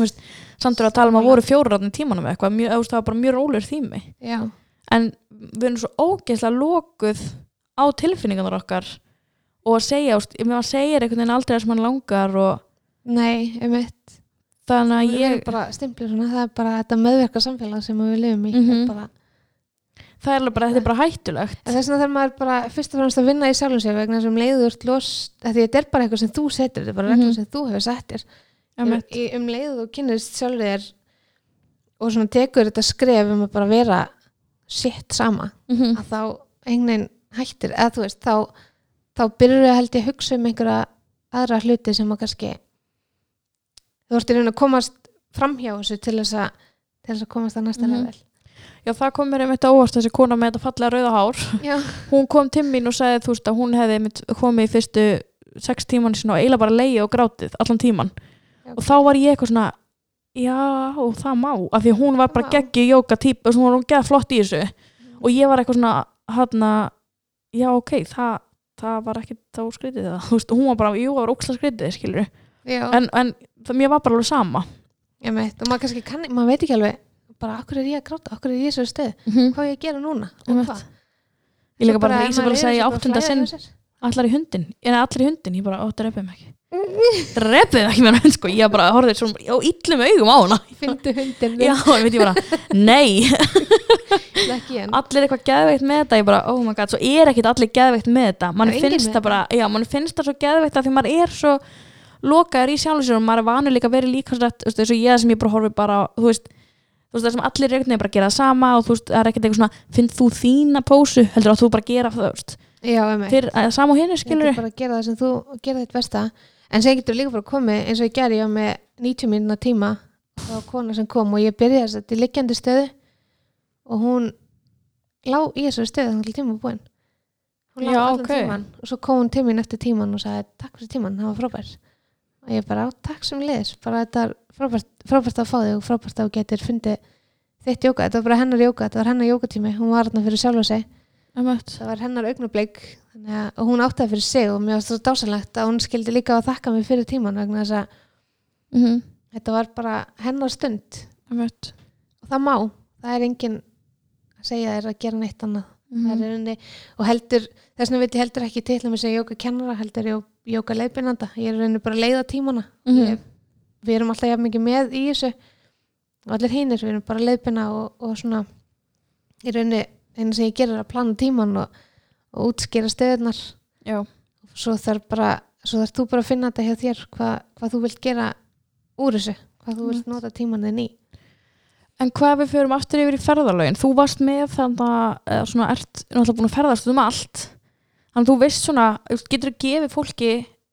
samt er að tala um að voru fjórar átni tímanum eitthvað, veist, það var bara mjög rólur tími. Já, en við erum svo ógeðslega lokuð á tilfinningarnar okkar og að segja, maður segir einhvern veginn aldrei það sem hann langar og nei, einmitt. Þannig að ég bara svona, það er bara þetta meðverka samfélag sem við lifum í. Mhm. er bara, það er bara, þetta er bara hættulegt. En þess vegna þarf maður bara fyrst og fremst að vinna í sjálfum sér vegna sem leiður ert los að því þetta er bara eitthvað sem þú setur, þetta er bara Mhm. reglum sem þú hefur settir Í, um leiðu þú kynnist sjálfur þér og svona tekur þetta skref um að bara vera sitt sama Mhm. að þá einhvern hættir eða þú veist, þá, þá byrjar við held ég að hugsa um einhverja aðra hluti sem að kannski þú ert í raun að komast framhjá þessu til þess að til þess að komast að næsta Mhm. level. Já, það kom mér einmitt á óvart þessi kona með þetta fallega rauða hár. Já, hún kom til mín og sagði þú veist að hún hefði komið í fyrstu sex tíman sinna og eiginlega bara leiði og grátið allan tíman Já. og þá var ég eitthvað svona já, það má. Af því að hún var bara geggi jóka típ og hún var geða flott í þessu. Og ég var eitthvað svona hann já, ok, það, það var ekki þá skrítið það, veist, hún var bara jú, það var óksla skrítið, skilur en, en það, mér var bara alveg sama. Ég veit og maður kannski kann, maður veit ekki alveg bara okkur er ég að gráta, okkur er ég í þessu stöð -hmm. hvað á ég að gera núna? Og hvað? Ég líka bara, ef því Ísabel maður að segja er í þessu bara áttunda sinn. allar í hundin, en allar í hundin ég bara, ó, drepið mig. ekki drepið mig ekki með hund, sko. Ég bara horfði svona á illum augum á hana. Fyndu hundin já, ég veit ég bara, nei. Allir eitthvað geðveikt með þetta, ég bara, oh my god. Svo er ekkit allir geðveikt með þetta. Mann Það er finnst það bara, já, mann finnst það svo geðveikt að því maður er svo lokaður í sjálfum sér og maður er vanur líka að vera líka þess að ég sem ég bara horfi bara þú veist þú veist það sem allir er bara að gera það sama og þú veist, það er ekkert eitthvað svona, finn þú þína pósu heldur að þú bara gera það, já, fyrir, að, sama og henni skilur bara að gera það sem þú gera þitt besta en sem getur líka bara komið eins og ég gerði ég var með 90 mínuna tíma og kona sem kom og ég byrjaði að þetta í liggjandi stöðu og hún lá í þessu stöðu þannig til tíma búin hún lá Já, allan ok. tíman og svo kom hún til mín eftir tíman og sagði takk fyrir tíman, það var frábær og ég bara, á, takk sem liðis bara þetta er frábært, frábært að fá þig og frábært að getur fundið þitt jóka, þetta var bara hennar jóka, þetta var hennar jókatími hún var þarna fyrir sjálfa sig Einmitt. Það var hennar að og hún átti það fyrir sig og mér varst það dásanlegt að hún skildi líka að þakka mig fyrir tíman vegna þess að Mhm. þetta var bara hennar stund. Einmitt. og það má, það er engin að segja þér að gera neitt annað. Það er rauninni, og heldur þess vegna veit ég heldur ekki til að mér segja jóka kennara heldur ég jóka leiðbeinanda ég er rauninni bara að leiða tímana. Mhm. ég, við erum alltaf jafn mikið með í þessu. Og allir hinir, við erum bara að leiðbeina og, og svona í rauninni, einu sem ég gerir er að plana tíman og, og útskýra stöðunar já, svo þarf bara svo þarf þú bara að finna þetta hjá þér hvað, hvað þú vilt gera úr þessu hvað þú vilt Einmitt. nota tíman þinn í En hvað við förum aftur yfir í ferðalögin? Þú varst með þannig að svona ert náttúrulega búin að ferðast um allt. þannig að þú veist svona, getur þú gefið fólki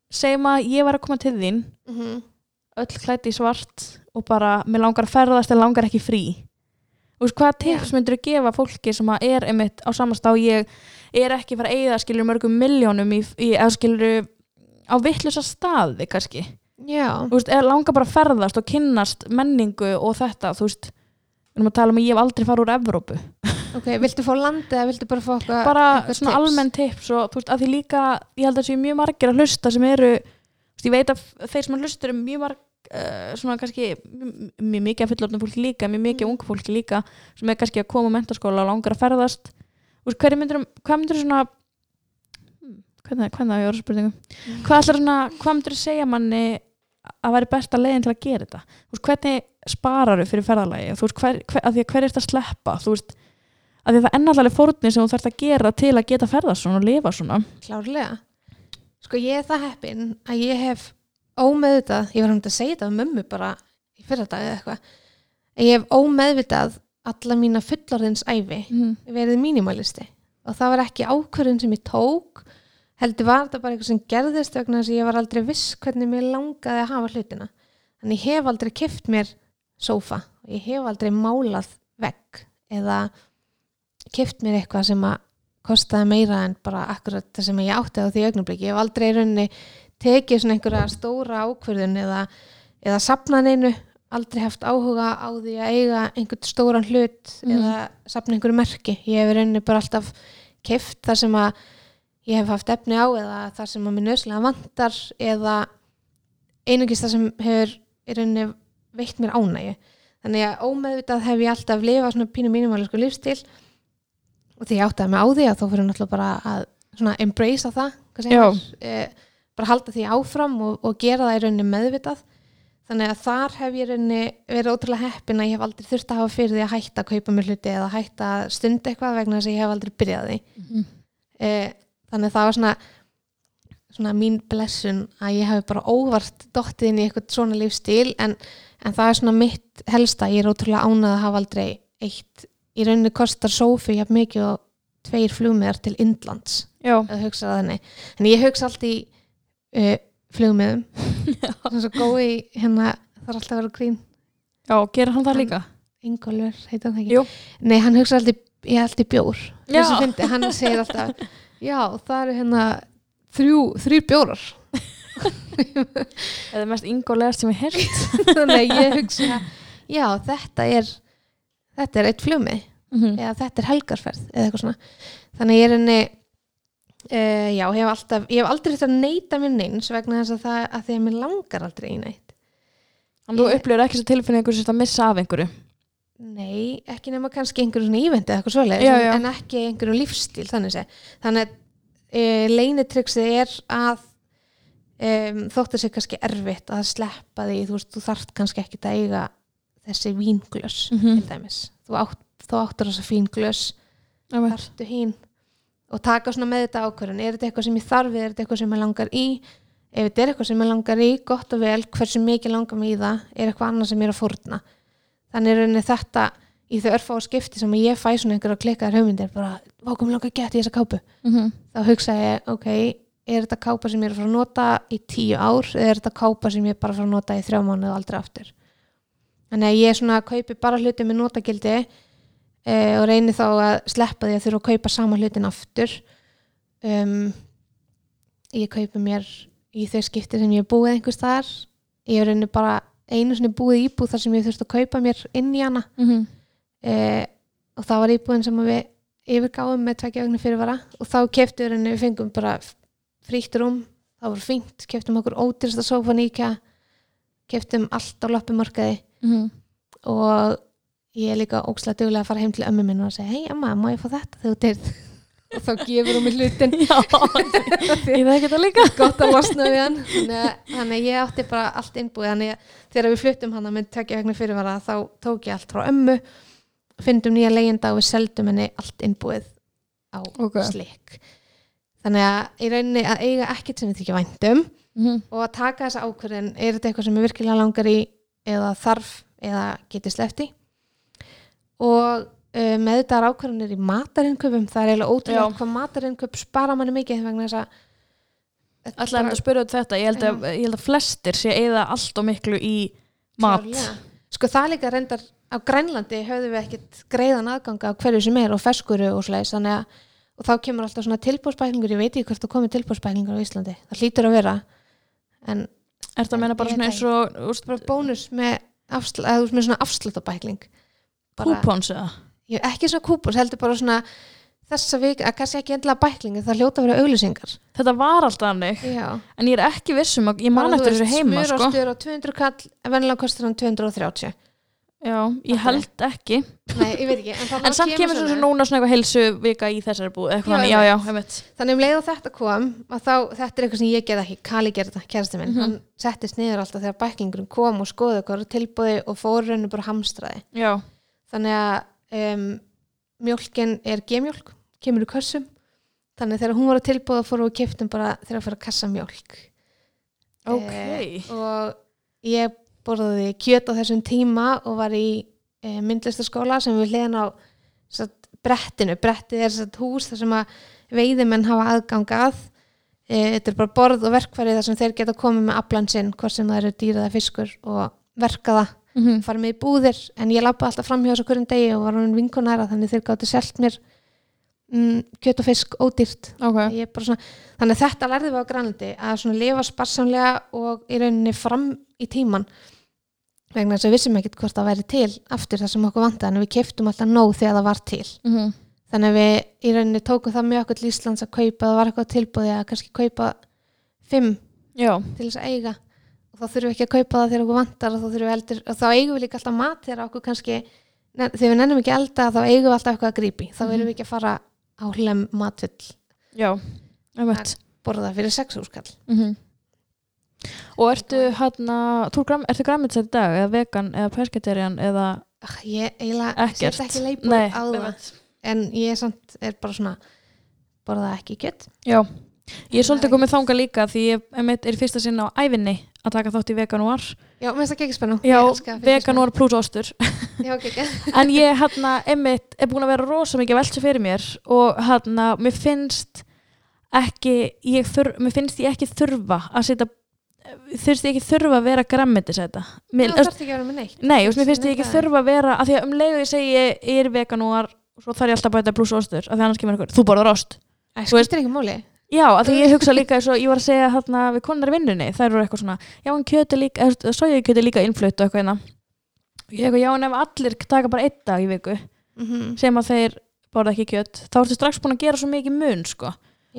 segjum að ég var að koma til þín Mhm. öll klætt í svart og bara, mér langar að ferðast en langar ekki frí veist, hvaða tips myndir þú gefa fólki sem er einmitt á samast á ég er ekki fara að eigða skilur mörgum miljónum í, í skilur á vittlusa staði kannski? Veist, langar bara að ferðast og kynnast menningu og þetta, þú veist við erum að tala um að ég hef aldrei farið úr Evrópu. Ok, viltu fá landið eða viltu bara fá eitthvað bara eitthvað svona tips? almenn tips og þú veist, að því líka, ég held að það séu mjög margir að hlusta sem eru, veist, ég veit að þeir sem að hlusta eru mjög marg uh, svona kannski, mjög mikið að fullorðna fólki líka, mjög mikið Mm. mm. ungu fólki líka sem er kannski að koma á mentaskóla og langar að ferðast þú myndir, hvað myndir svona hmm, hvernig, hvernig að ég voru spurningum Mm. hvað hvað myndir segja manni að væri besta leiðin til að gera þetta þú veist, hvernig spararu fyrir ferðalagi þú veist, hver, hver, að því að hver er þetta að sleppa þú veist, að því að það er ennáttúrulega fórnir sem þú þarfst að gera til að geta ferðast og lifa svona Klárlega. Sko ég er það heppin að ég hef ómeðvitað, ég var hann að segja þetta um mömmu bara í fyrra dag eða eitthvað, að ég hef ómeðvitað alla mína fullorðins æfi mm. verið mínimalisti. Og það var ekki ákvörðun sem ég tók heldur var þetta bara eitthvað sem gerðist vegna þess að ég var aldrei viss hvernig mér langaði að hafa hlutina. Þannig ég hef aldrei kift mér sófa og ég hef aldrei málað vegg eða kift mér eitthvað sem að kostaði meira en bara akkurat það sem ég átti á því augnabliki ég hef aldrei í rauninni tekið svona einhverja stóra ákvörðun eða, eða sapna neinu aldrei haft áhuga á því að eiga einhvern stóran hlut Mhm. eða sapna einhverju merki ég hef í rauninni bara alltaf kift þar sem að ég hef haft efni á eða þar sem að mér nöðslega vantar eða einungis það sem hefur í rauninni veitt mér ánægju þannig að ómeðvitað hef ég alltaf lifað svona pínu mínumælisku lífstíl og því ég áttaði mig á því að þá fyrir náttúrulega bara að embracea það Já. maður, e, bara halda því áfram og, og gera það í rauninni meðvitað. Þannig að þar hef ég rauninni verið ótrúlega heppin að ég hef aldrei þurft að hafa fyrir því að hætta að kaupa mér hluti eða hætta að stunda eitthvað vegna þess að ég hef aldrei byrjað því. Mhm. e, þannig að það var svona svona mín blessun að ég hef bara óvart dottið inn í eitthvað svona lífstíl en, en það er svona mitt helsta, ég er ótrúlega ánað að hafa aldrei eitt, í rauninni kostar sófi jafn mikið og tveir flugmiðar til Indlands, en ég hugsa allt í uh, flugmiðum svona svo gói hérna, það er alltaf að vera grín já, gerir hann það líka? Ingólfur, heitir hann það ekki? Jú. Nei, hann hugsa alltaf, ég held í bjór. Já. Þessi fyndi, hann segir alltaf Já, það eru hérna þrjú, þrjú bjórar. Eða mest ingolegast sem ég heyrt. Þannig að ég hugsa Já, þetta er þetta er eitt flugmið mm. eða þetta er helgarferð eða eitthvað svona. Þannig að ég er henni uh, Já, hef alltaf ég hef aldrei þetta að neyta mér neins vegna þess að það að því að mér langar aldrei í neitt Þannig þú Ég- upplifir ekki svo tilfinningu sem að missa af einhverju Nei, ekki nema kannski einhverjum svona ívendi eða eitthvað Já, en- ekki einhverjum lífstíl þannig sé. Þannig að e, leinitryggsið er að um, þóttu sér kannski erfitt að sleppa því, þú veist, þú þarft kannski ekki að eiga þessi vínglös Mhm. til dæmis. Þú, átt, þú áttur þessa fín glös, Einmitt. þarftu hín og taka svona með þetta ákvörðun. Er þetta eitthvað sem ég þarf er þetta eitthvað sem ég langar í? Ef þetta er eitthvað sem ég langar í, gott og vel, hversu mikið langar mig í það, er eitthvað annað sem ég er að fórna þannig er rauninni þetta í þau örfá skipti sem ég fæ svona einhverja klikkaðar hugmyndir bara, vákum langa gett í þessa kápu Mhm. þá hugsa ég, ok, er þetta kápa sem ég er að fara að nota í tíu ár eða er þetta kápa sem ég er bara að fara að nota í þrjá mánuð og aldrei aftur þannig að ég svona kaupi bara hluti með notagildi og reyni þá að sleppa því að þurfa að kaupa sama hlutin aftur. Um, ég kaupi mér í þau skipti sem ég hef búið einhvers þar ég hef reyni bara einu sinni búið íbúð þar sem ég þurfti að kaupa mér inn í hana. Mhm. eh, og það var íbúðin sem við yfirgáum með tvekja vegna fyrirvara. Og þá keftum við henni, við fengum bara frítt rúm, það var fínt. Keftum okkur ódýrsta sófa nýkja keftum allt á loppumarkaði. Mhm. og ég er líka ókslega duglega að fara heim til ömmu minn og segja, hei amma, má ég fá þetta þegar þú dyrð? Og þá gefur hún mig hlutin Já, ég það ekki það líka. Gott að losna við hann. Þannig að, að ég átti bara allt innbúið. Þannig að þegar við fluttum hana með tökja vegna fyrirvara þá tók ég allt frá ömmu fyndum nýja leginda og við seldum henni allt innbúið á Ok. slik þannig að í rauninni að eiga ekkert sem við þykja væntum Mhm. og að taka þessa ákvörðin er þetta eitthvað sem ég virkilega langar í eða þarf eða getið slefti og uh, með þetta ákvarðanir í matarinnköpum það er eiginlega ótrúlega hvað matarinnköp spara manni mikið vegna þess að þetta Alltaf bara- að spyrja út þetta, ég held að, ég held að flestir sé eða allt og miklu í mat. Klárlega. Sko það líka reyndar á Grænlandi höfðum við ekkit greiðan aðganga á hverju sem er og feskuru og slæs að og þá kemur alltaf svona tilbúrspæklingur ég veit ekki hvort það komið tilbúrspæklingur á Íslandi það hlýtur að vera. En Er það að meina bara svona eins og bónus með, afsl, þú með svona afslutabækling kúpons eða? ekki svona kúpons, heldur bara svona þessa vik, að kannski ekki endilega bæklingi það hljóta að vera auglýsingar. Þetta var alltaf hannig, en ég er ekki vissum ég man eftir þessu heima sko. smjörostur á 200 kall vennilega kostur hann 230 Já, ég held ekki. Nei, ég veit ekki En, En samt kemur svo svona- núna svona eitthvað heilsu vika í þessari Já, þannig, um leið og þetta kom að þá, þetta er eitthvað sem ég gerði ekki, Kali gerði þetta, kærasti minn, Mhm. hann settist niður alltaf þegar bæklingurinn kom og skoði var tilbúði og fór rauninu bara hamstraði. Já, Þannig að um, mjólkin er gemjólk, kemur í kössum, þannig að þegar hún var að tilbúða fórum við kiptum bara þegar að fara að kassa mjólk. ok Eh, og ég borðaði kjöt á þessum tíma og var í e, myndlistaskóla sem við hliðan á satt, brettinu. Brettið er satt, hús þar sem að veiðimenn hafa aðgangað. E, þetta er bara borð og verkfæri þar sem þeir geta komið með aflan sinn, hvort sem það eru dýraða fiskur og verka það, Mhm. fara með í búðir. En ég lappa alltaf fram hjá þessu hverjum degi og var hún vinkonæra þannig þeir gáttu selt mér mm, kjöt og fisk ódýrt Ok, Ég bara svona, þannig þetta lærði við á Grænlandi að lifa sparsamlega og í rauninni fram í tíman vegna þess að við vissum ekkert hvort það væri til aftur það sem okkur vantaði en við keftum alltaf nóg þegar það var til Mhm. þannig að við í rauninni tókum það mjög okkur til Íslands að kaupa, það var eitthvað tilbúði að kannski kaupa fimm já, til þess að eiga og þá þurfum við ekki að kaupa það þegar okkur vantar og þá, þurfum við eldir, og þá eigum við líka alltaf mat þegar okkur kannski þegar við nennum ekki að elda þá eigum við alltaf eitthvað að grípi þá Mhm. erum við ekki að fara á hlem matvill já, veit borða fyrir sex úrskall Mhm. Og ertu hérna, þú gram, ertu græmitsætt í dag eða vegan eða pesketerian eða Ach, ég eiginlega ekkert? ekki Nei, það. en ég er samt er bara svona borða ekki kjött Já, ég er svolítið komið þanga líka því ég er fyrsta sinna á ævinni að taka þátt í veganúar já, mér finnst það ekki spennu Já, veganúar pluss ostur. Já, okay, okay. en ég hérna einmitt er búin að vera rosa mikið velta fyrir mér og hérna mér finnst ekki ég þur, mér finnst ég ekki þurfa að setja þurfst ég ekki þurfa að vera græmmetisæta þú mér, þarf ekki að vera með neitt. Nei, mér finnst ég ekki þurfa að vera að því að um leiðu ég segi ég, ég er veganúar svo þarf ég alltaf að bæta pluss ostur af því annars kemur einhver, þú borðar ost. Það Þú veist- ekki Já, að því ég hugsa líka eins og ég var að segja hérna við konar í vinnunni, þær voru eitthvað svona já, en kjöti líka, eða sójaði kjöti líka innflutt og eitthvað hérna. Ég eitthvað, já, en ef allir taka bara einn dag í viku mm -hmm. sem að þeir borða ekki kjöt þá ertu strax búin að gera svo mikið mun sko.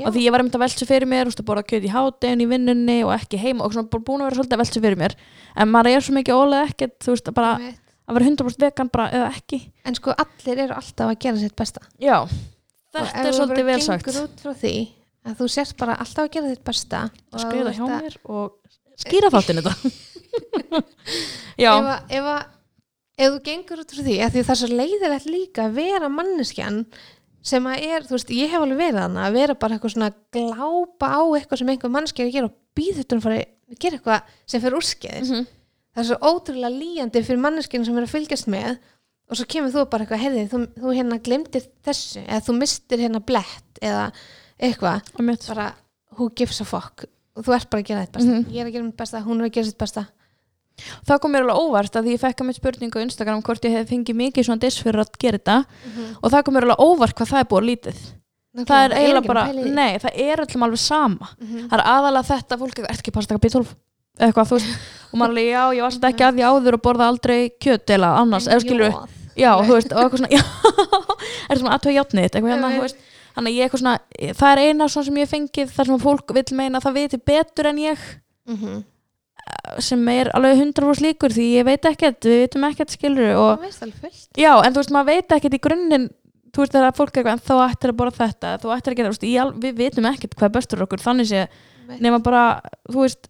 og því ég var einmitt að velta fyrir mér úst, að borða kjöt í hádegin í vinnunni og ekki heima og svona búin að vera svolítið að velta fyrir mér. En maður er svo mikið ólega ekkert þú veist, bara að vera 100% vegan bara eða ekki. En sko eru gera sitt besta. Já, Og ef er þú svolítið bara vel sagt. gengur út frá því að þú sért bara alltaf að gera þitt besta og skrifa þú hjá að- mér og skýra þáttinn þetta. Já, ef, að, ef, að, ef þú gengur út frá því að því það er svo leiðilegt líka að vera manneskjan sem að er, þú veist, ég hef alveg verið hana að vera bara eitthvað svona glápa á eitthvað sem einhver manneskja er að gera og býð þetta um að gera eitthvað sem fyrir úrskeiðis. Mhm. það er svo ótrúlega líjandi fyrir manneskjana sem er að fylgjast með og svo kemur þú bara eitthvað, heyrði, þú, þú hérna glemdir þessu, eða þú mistir hérna blett eða eitthvað. Bara, who gives a fuck? Og þú ert bara að gera þetta besta, Mhm. ég er að gera mitt besta hún er að gera sitt besta. Það kom mér alveg óvart að ég fekk að mitt spurningu á Instagram hvort ég hef fengið mikið svona diss fyrir að gera þetta. Og það kom mér alveg óvart hvað það er búið lítið. Það er eiginlega bara, nei, það er öllum alveg sama. Mhm. það er aðalega þetta fólk, er ekki pasta B12 eða eitthvað, þú veist, og maður alveg, já, ég var svolítið ekki að því áður og borða aldrei kjöt eða annars, eða skilur já, þú veist, og eitthvað svona, já er svona aðtöða þitt, eitthvað hérna, þú veist þannig að ég eitthvað svona, það er eina svona sem ég fengið þar sem að fólk vil meina að það viti betur en ég Mhm. sem er alveg 100% líkur því ég veit ekkert, við vitum ekkert skilur og það já, en þú veist, maður veit ekkert í grunninn þú veist, fólk er eitthvað, en þá ættir að borða þetta þú ættir að gera, veist, al, við vitum ekkert hvað bestur okkur, þannig sé, nema bara þú veist,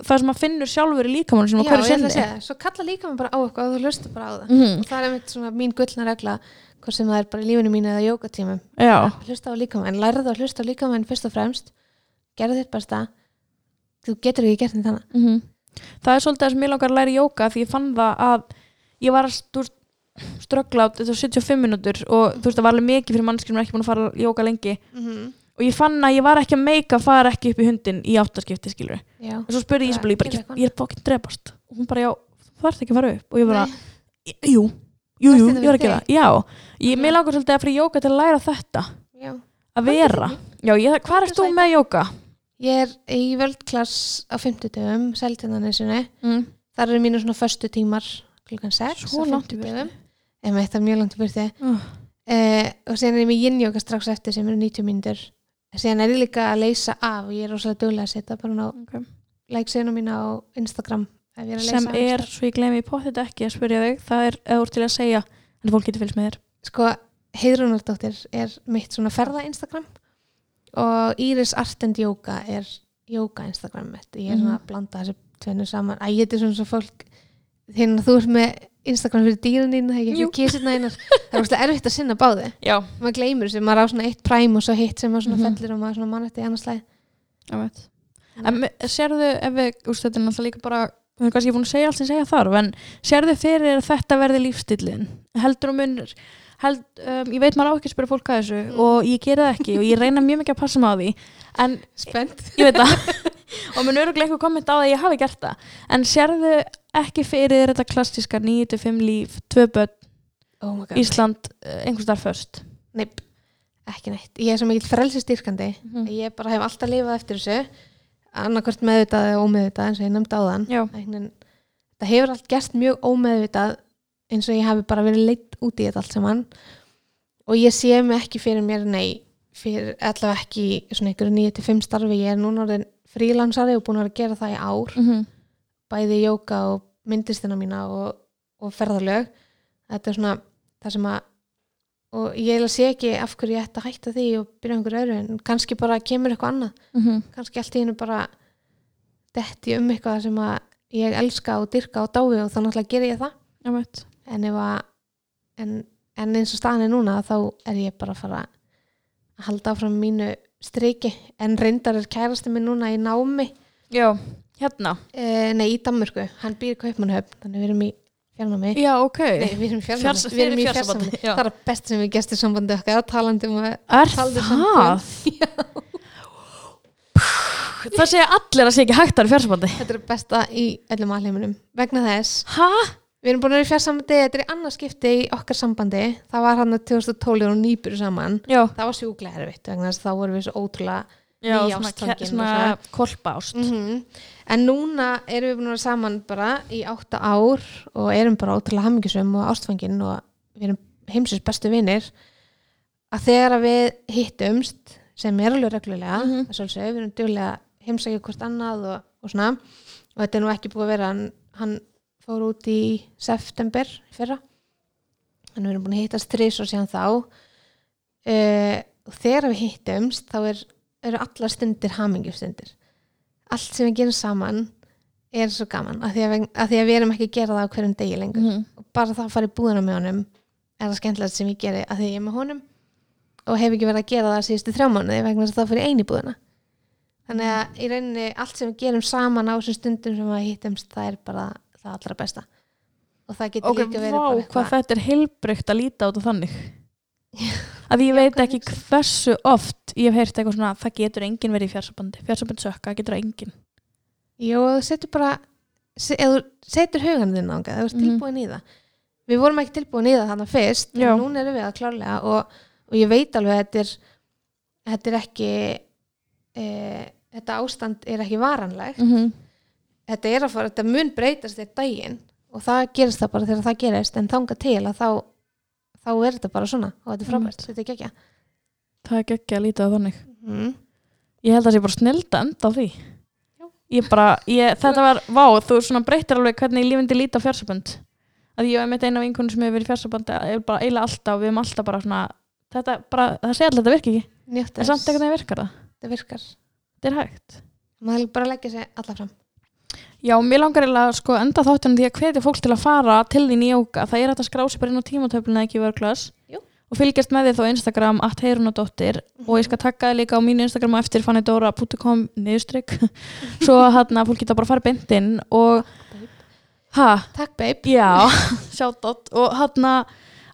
það sem maður finnur sjálfur í líkamann sem já, að hverju ég ætla að sinni. segja, svo kalla líka mig bara á eitthvað og þú hlusta bara á það. Mhm, og það er einmitt svona mín gullna regla hvort sem það er bara í lífinu mínu eða jógatímum. Já, hlusta á líkamann, lærðu að hlusta á líkamann fyrst og fremst, gerðu þitt besta. Þú getur ekki gert þetta annað. Mhm. það er svolítið það sem ég langar að læra jóka því ég fann það að ég var að, þetta var 75 minútur og þú veist það var alveg mikið fyrir mannskjum ekki búin að fara að jóka lengi. Mhm. og ég fann að ég var ekki að meika að fara ekki upp í hundin í áttaskipti skilur Já. og svo spurði Ísabel, ég gera ég, ég er bókinn drepast? Og hún bara, já, þú þarf ekki að fara upp. Og ég bara, jú, jú, jú, ég var að gera það. já, ég, mér langar svolítið að fyrir jóka til að læra þetta Já. að vera, já, ég, hvað er þú með jóka? Ég er í völdklass á 50 dögum, seltinanesinu. Mm. Það eru mínu svona föstu tímar klukkan 6 Svo á langt í 50 burtu. dögum. Ef þetta er mjög langt í byrti. Uh, Uh, og síðan er ég með yin-yoga strax eftir sem eru 90 mínútur. Síðan er ég líka að leysa af og ég er rosalega duglega að setja bara á okay. like-siguna mína á Instagram er að sem er, eitthvað. svo ég gleymi í pottit ekki að spyrja þig, það er úr til að segja en fólk getur fylgst með þér Sko, Heiðrunardóttir er mitt svona ferða Instagram og Íris Art and Yoga er yoga Instagram mitt. Ég er svona Mhm. að blanda þessu tvennu saman. Æ, þetta er svona svo fólk þegar þú ert með Instagram fyrir dýranýna þegar ég fyrir kísirna einar það er óslega erfitt að sinna báði já, maður gleymur þessu, maður á svona eitt præm og svo hitt sem maður svona Mhm. fellir og maður svona mann eftir annars leið ég veit en sérðu, ef við, úst, þetta er náttúrulega líka bara við erum kannski búin að segja allt sem segja þarf en sérðu fyrir að þetta verði lífstillin heldur og munur held, um, ég veit maður á ekki að spyrja fólk að þessu Mm. og ég gera það ekki og ég reyna mjög mikið að passa mig á því en spennt. Það. Og mun öruglega eitthvað komment á það að ég hafi gert það. En sérðu ekki fyrir þetta klassiska 9-5 líf, 2 börn, oh Ísland eh, einhvers þar först Nei, ekki neitt. Ég er svo mikill frelsistýrkandi mm. ég bara hef alltaf lifað eftir þessu annarkvort meðvitað eða ómeðvitað eins og ég nefndi á þann það hefur allt gerst mjög ómeðvitað eins og ég hafi bara verið leitt út í þetta allt saman. Og ég sé mig ekki fyrir mér nei, fyrir allavega ekki svona einhverju 9-5 starfi. Ég er núna orðin frílansari og búin að gera það í ár. Mm bæði jóka og myndistina mína og, og ferðarlög þetta er svona það sem að og ég eiginlega sé ekki af hverju ég ætti að hætta því og byrja einhverju öðru en kannski bara kemur eitthvað annað. -hmm. kannski allt í hennu bara detti um eitthvað sem að ég elska og dyrka og dái og þá náttúrulega ger ég það. Veit en ef að en, en eins og staðan er núna þá er ég bara að fara að halda áfram mínu streiki en reyndar er kærasti minn núna í námi. Já, hérna. E, nei í Danmörku, hann býr í Kaupmannhöfn þannig við erum í fjarnámi. Já, ok. Nei við erum fjarnámi. Við erum í já. það er að best sem við gestur sambandi okkar talandi um að er talandi það? það segja allir að sé ekki hægt að vera fjársambandi þetta er besta í öllum alheiminum. Vegna þess hæ? Við erum búin að vera í fjarsambandi, þetta er í annað skipti í okkar sambandi, það var hann að 2012 og nýbyrju saman, já, það var sjúklega erfitt vegna þess að þá vorum við svo ótrúlega já Ný svona, kolpa ást mm en núna erum við búin að vera saman bara í átta ár og erum bara ótrúlega hammingisum og ástfangin og við erum heimsins bestu vinir. Að þegar við hittumst sem er alveg reglulega mm. -hmm. við erum duglega að heimsækja hvort annað og, og svona. Og þetta er nú ekki búið að vera hann, hann fór út í september fyrra. Þannig við erum búin að hittast þrís og síðan þá. Uh, og þegar við hittumst þá er, eru allar stundir hamingjustundir. Allt sem við gerum saman er svo gaman af því að, að því að við erum ekki að gera það á hverjum degi lengur. Mhm. og bara það að fara í búðina með honum er það skemmtilegt sem ég geri að því að ég er með honum og hef ekki verið að gera það síðustu þrjá mánuði vegna þess að það fyrir eini búðina. Þannig að í rauninni allt sem við gerum saman á þessum stundum sem við hittumst það er bara það allra besta. Og það getur ok, líka verið hvað þetta er heilbrygt að líta át og þannig að ég veit ekki hversu oft ég hef heyrt eitthvað svona það getur enginn verið í fjársambandi fjársambandi sökka, það getur enginn ef þú setur bara se- ef þú setur hugan þinn ánga, þú ert Mhm. tilbúin í það við vorum ekki tilbúin í það þannig fyrst Já. en núna erum við að klárlega og, og ég veit alveg að þetta er þetta er ekki e, þetta ástand er ekki varanlegt mm -hmm. þetta er að fara, þetta mun breytast þér daginn og það gerist það bara þegar það gerist en þanga til að þá þá er þetta bara svona og þetta er frábært, þetta er gekkja það er ekki að líta á þannig. Mm. ég held að það sé bara snilda enda á því. Ég bara, ég, þetta var vá, þú svona breytir alveg hvernig lífindi líta á fjársamband að ég hef meitt eina vinkonu sem hefur verið er bara eiginlega alltaf, við hefum alltaf bara svona þetta bara, það segja alltaf þetta virki ekki. Njótt en samt þess, eitthvað virkar það, þetta virkar. Þetta er hægt. Maður bara leggja sig alla fram Já, mér langar eiginlega að sko enda þáttunum því að hvetja fólk til að fara til þín í jóka. Það er hægt að skrá sig bara inn á tímatöfluna ekki vörglas Jú. og fylgjast með þið þá Instagram at heyrunadóttir og ég skal taka þið líka á mínu Instagram eftir fannidóra.com niðurstrykk svo hann að fólk geta bara að fara beintinn og ha, Takk babe. Já. Sjátt og hann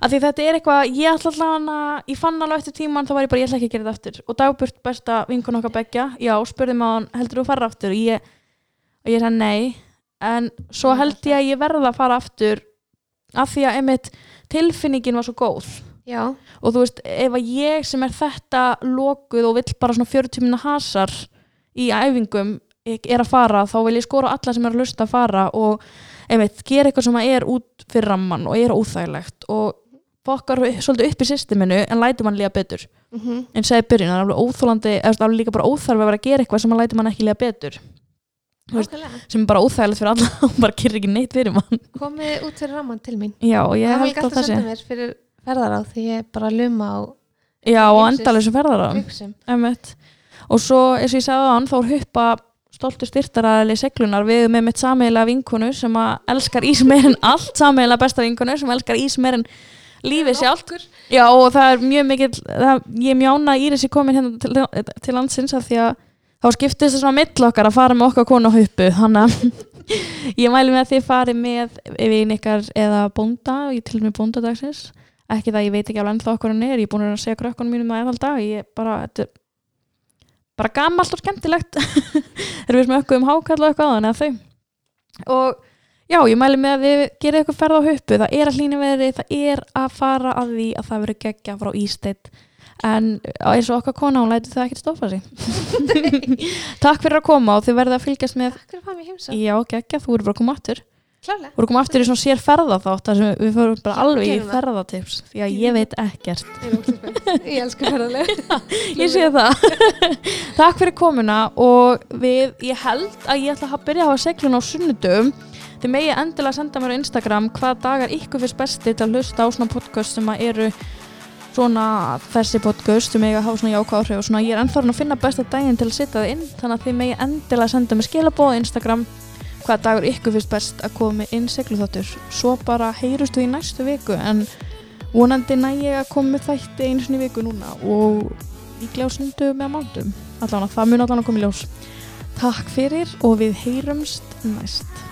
að því þetta er eitthvað, ég ætla alltaf hana ég fann alveg eftir tíman, þá var ég bara, ég ætla ekki að gera þetta aftur. Og dagburt besta vinkun okkar begja já, spurði maður heldur þú að fara aftur? Og ég, og ég sagði nei. En svo held ég að ég verða að fara aftur af því að einmitt tilfinningin var svo góð. Já, og þú veist, ef að ég sem er þetta lokuð og vill bara svona 40 minna hasar í æfingum er að fara, þá vil ég skora alla sem er að lusta að fara og einmitt, gera eitthvað sem er út fyrir ramman og er óþægilegt og fokkar svolítið upp í systeminu en læti mann líka betur. Mm -hmm. en segi byrjun, það er alveg óþólandi eða alveg líka bara óþarf að vera að gera eitthvað sem að læti mann ekki líka betur veist, sem er bara óþægilegt fyrir alla og bara kyrri ekki neitt fyrir mann. Komið út fyrir ramman til mín. Já, og ég Það held að það sé senda mér fyrir ferðaráð því ég er bara að luma á já, og endalið sem ferðar á buksum Emmett. og svo eins og ég sagði á hann þá er huppa stoltur styrtaræðali seglunar við með mitt sameiginlega vinkonu sem að elskar ís meir en allt sameiginlega besta vinkonu sem elskar ís meir en lífið sjálft. já og það er mjög mikil það, ég er mjána að Íris er komin hérna til, til landsins af því að þá skiptist það svona mill okkar að fara með okkar konu á huppu þannig að ég mæli með að þið fari með veginn ykkar eða bónda ég til með bóndadagsins. Ekki það ég veit ekki alveg ennþá okkur hann er ég er búin að segja krökkunum mínum það dag ég bara, þetta er bara gamalt og skemmtilegt. Þegar við smökkum hákall og eitthvað áðan eða þau. Og já, ég mæli með að þið gerir eitthvað ferð á huppu það er að hlýna veðri, það er að fara að því að en eins og okkar kona hún lætur það ekkert stoppa sig. Takk fyrir að koma og þið verður að fylgjast með Takk fyrir að fá mig heimsa já, geggja, þú eru bara að koma aftur. Klálega þú eru að koma aftur í svona sér ferðaþátt þar sem við fórum bara alveg í ferðatips því að ég veit ekkert. Ég. Ég elskar ferðalega ég sé það. Takk fyrir komuna og við, ég held að ég ætla að byrja að hafa seglun á sunnudum þið megi endilega senda mér á Instagram hvaða dagar ykkur fyrst besti til að hlusta á svona podcast sem að eru svona þessi podcast sem eiga að hafa svona jákvæð áhrif og svona ég er ennþárin að finna besta daginn til að setja það inn þannig að þið megi endilega senda mér skilabóð Instagram hvaða dagur ykkur fyrst best að koma inn segluþáttur. Svo bara heyrustu í næstu viku en vonandi næ ég að koma þætti einu í viku núna og líklega á sundu með mándum allan að það mun allan að koma í ljós. Takk fyrir og við heyrumst næst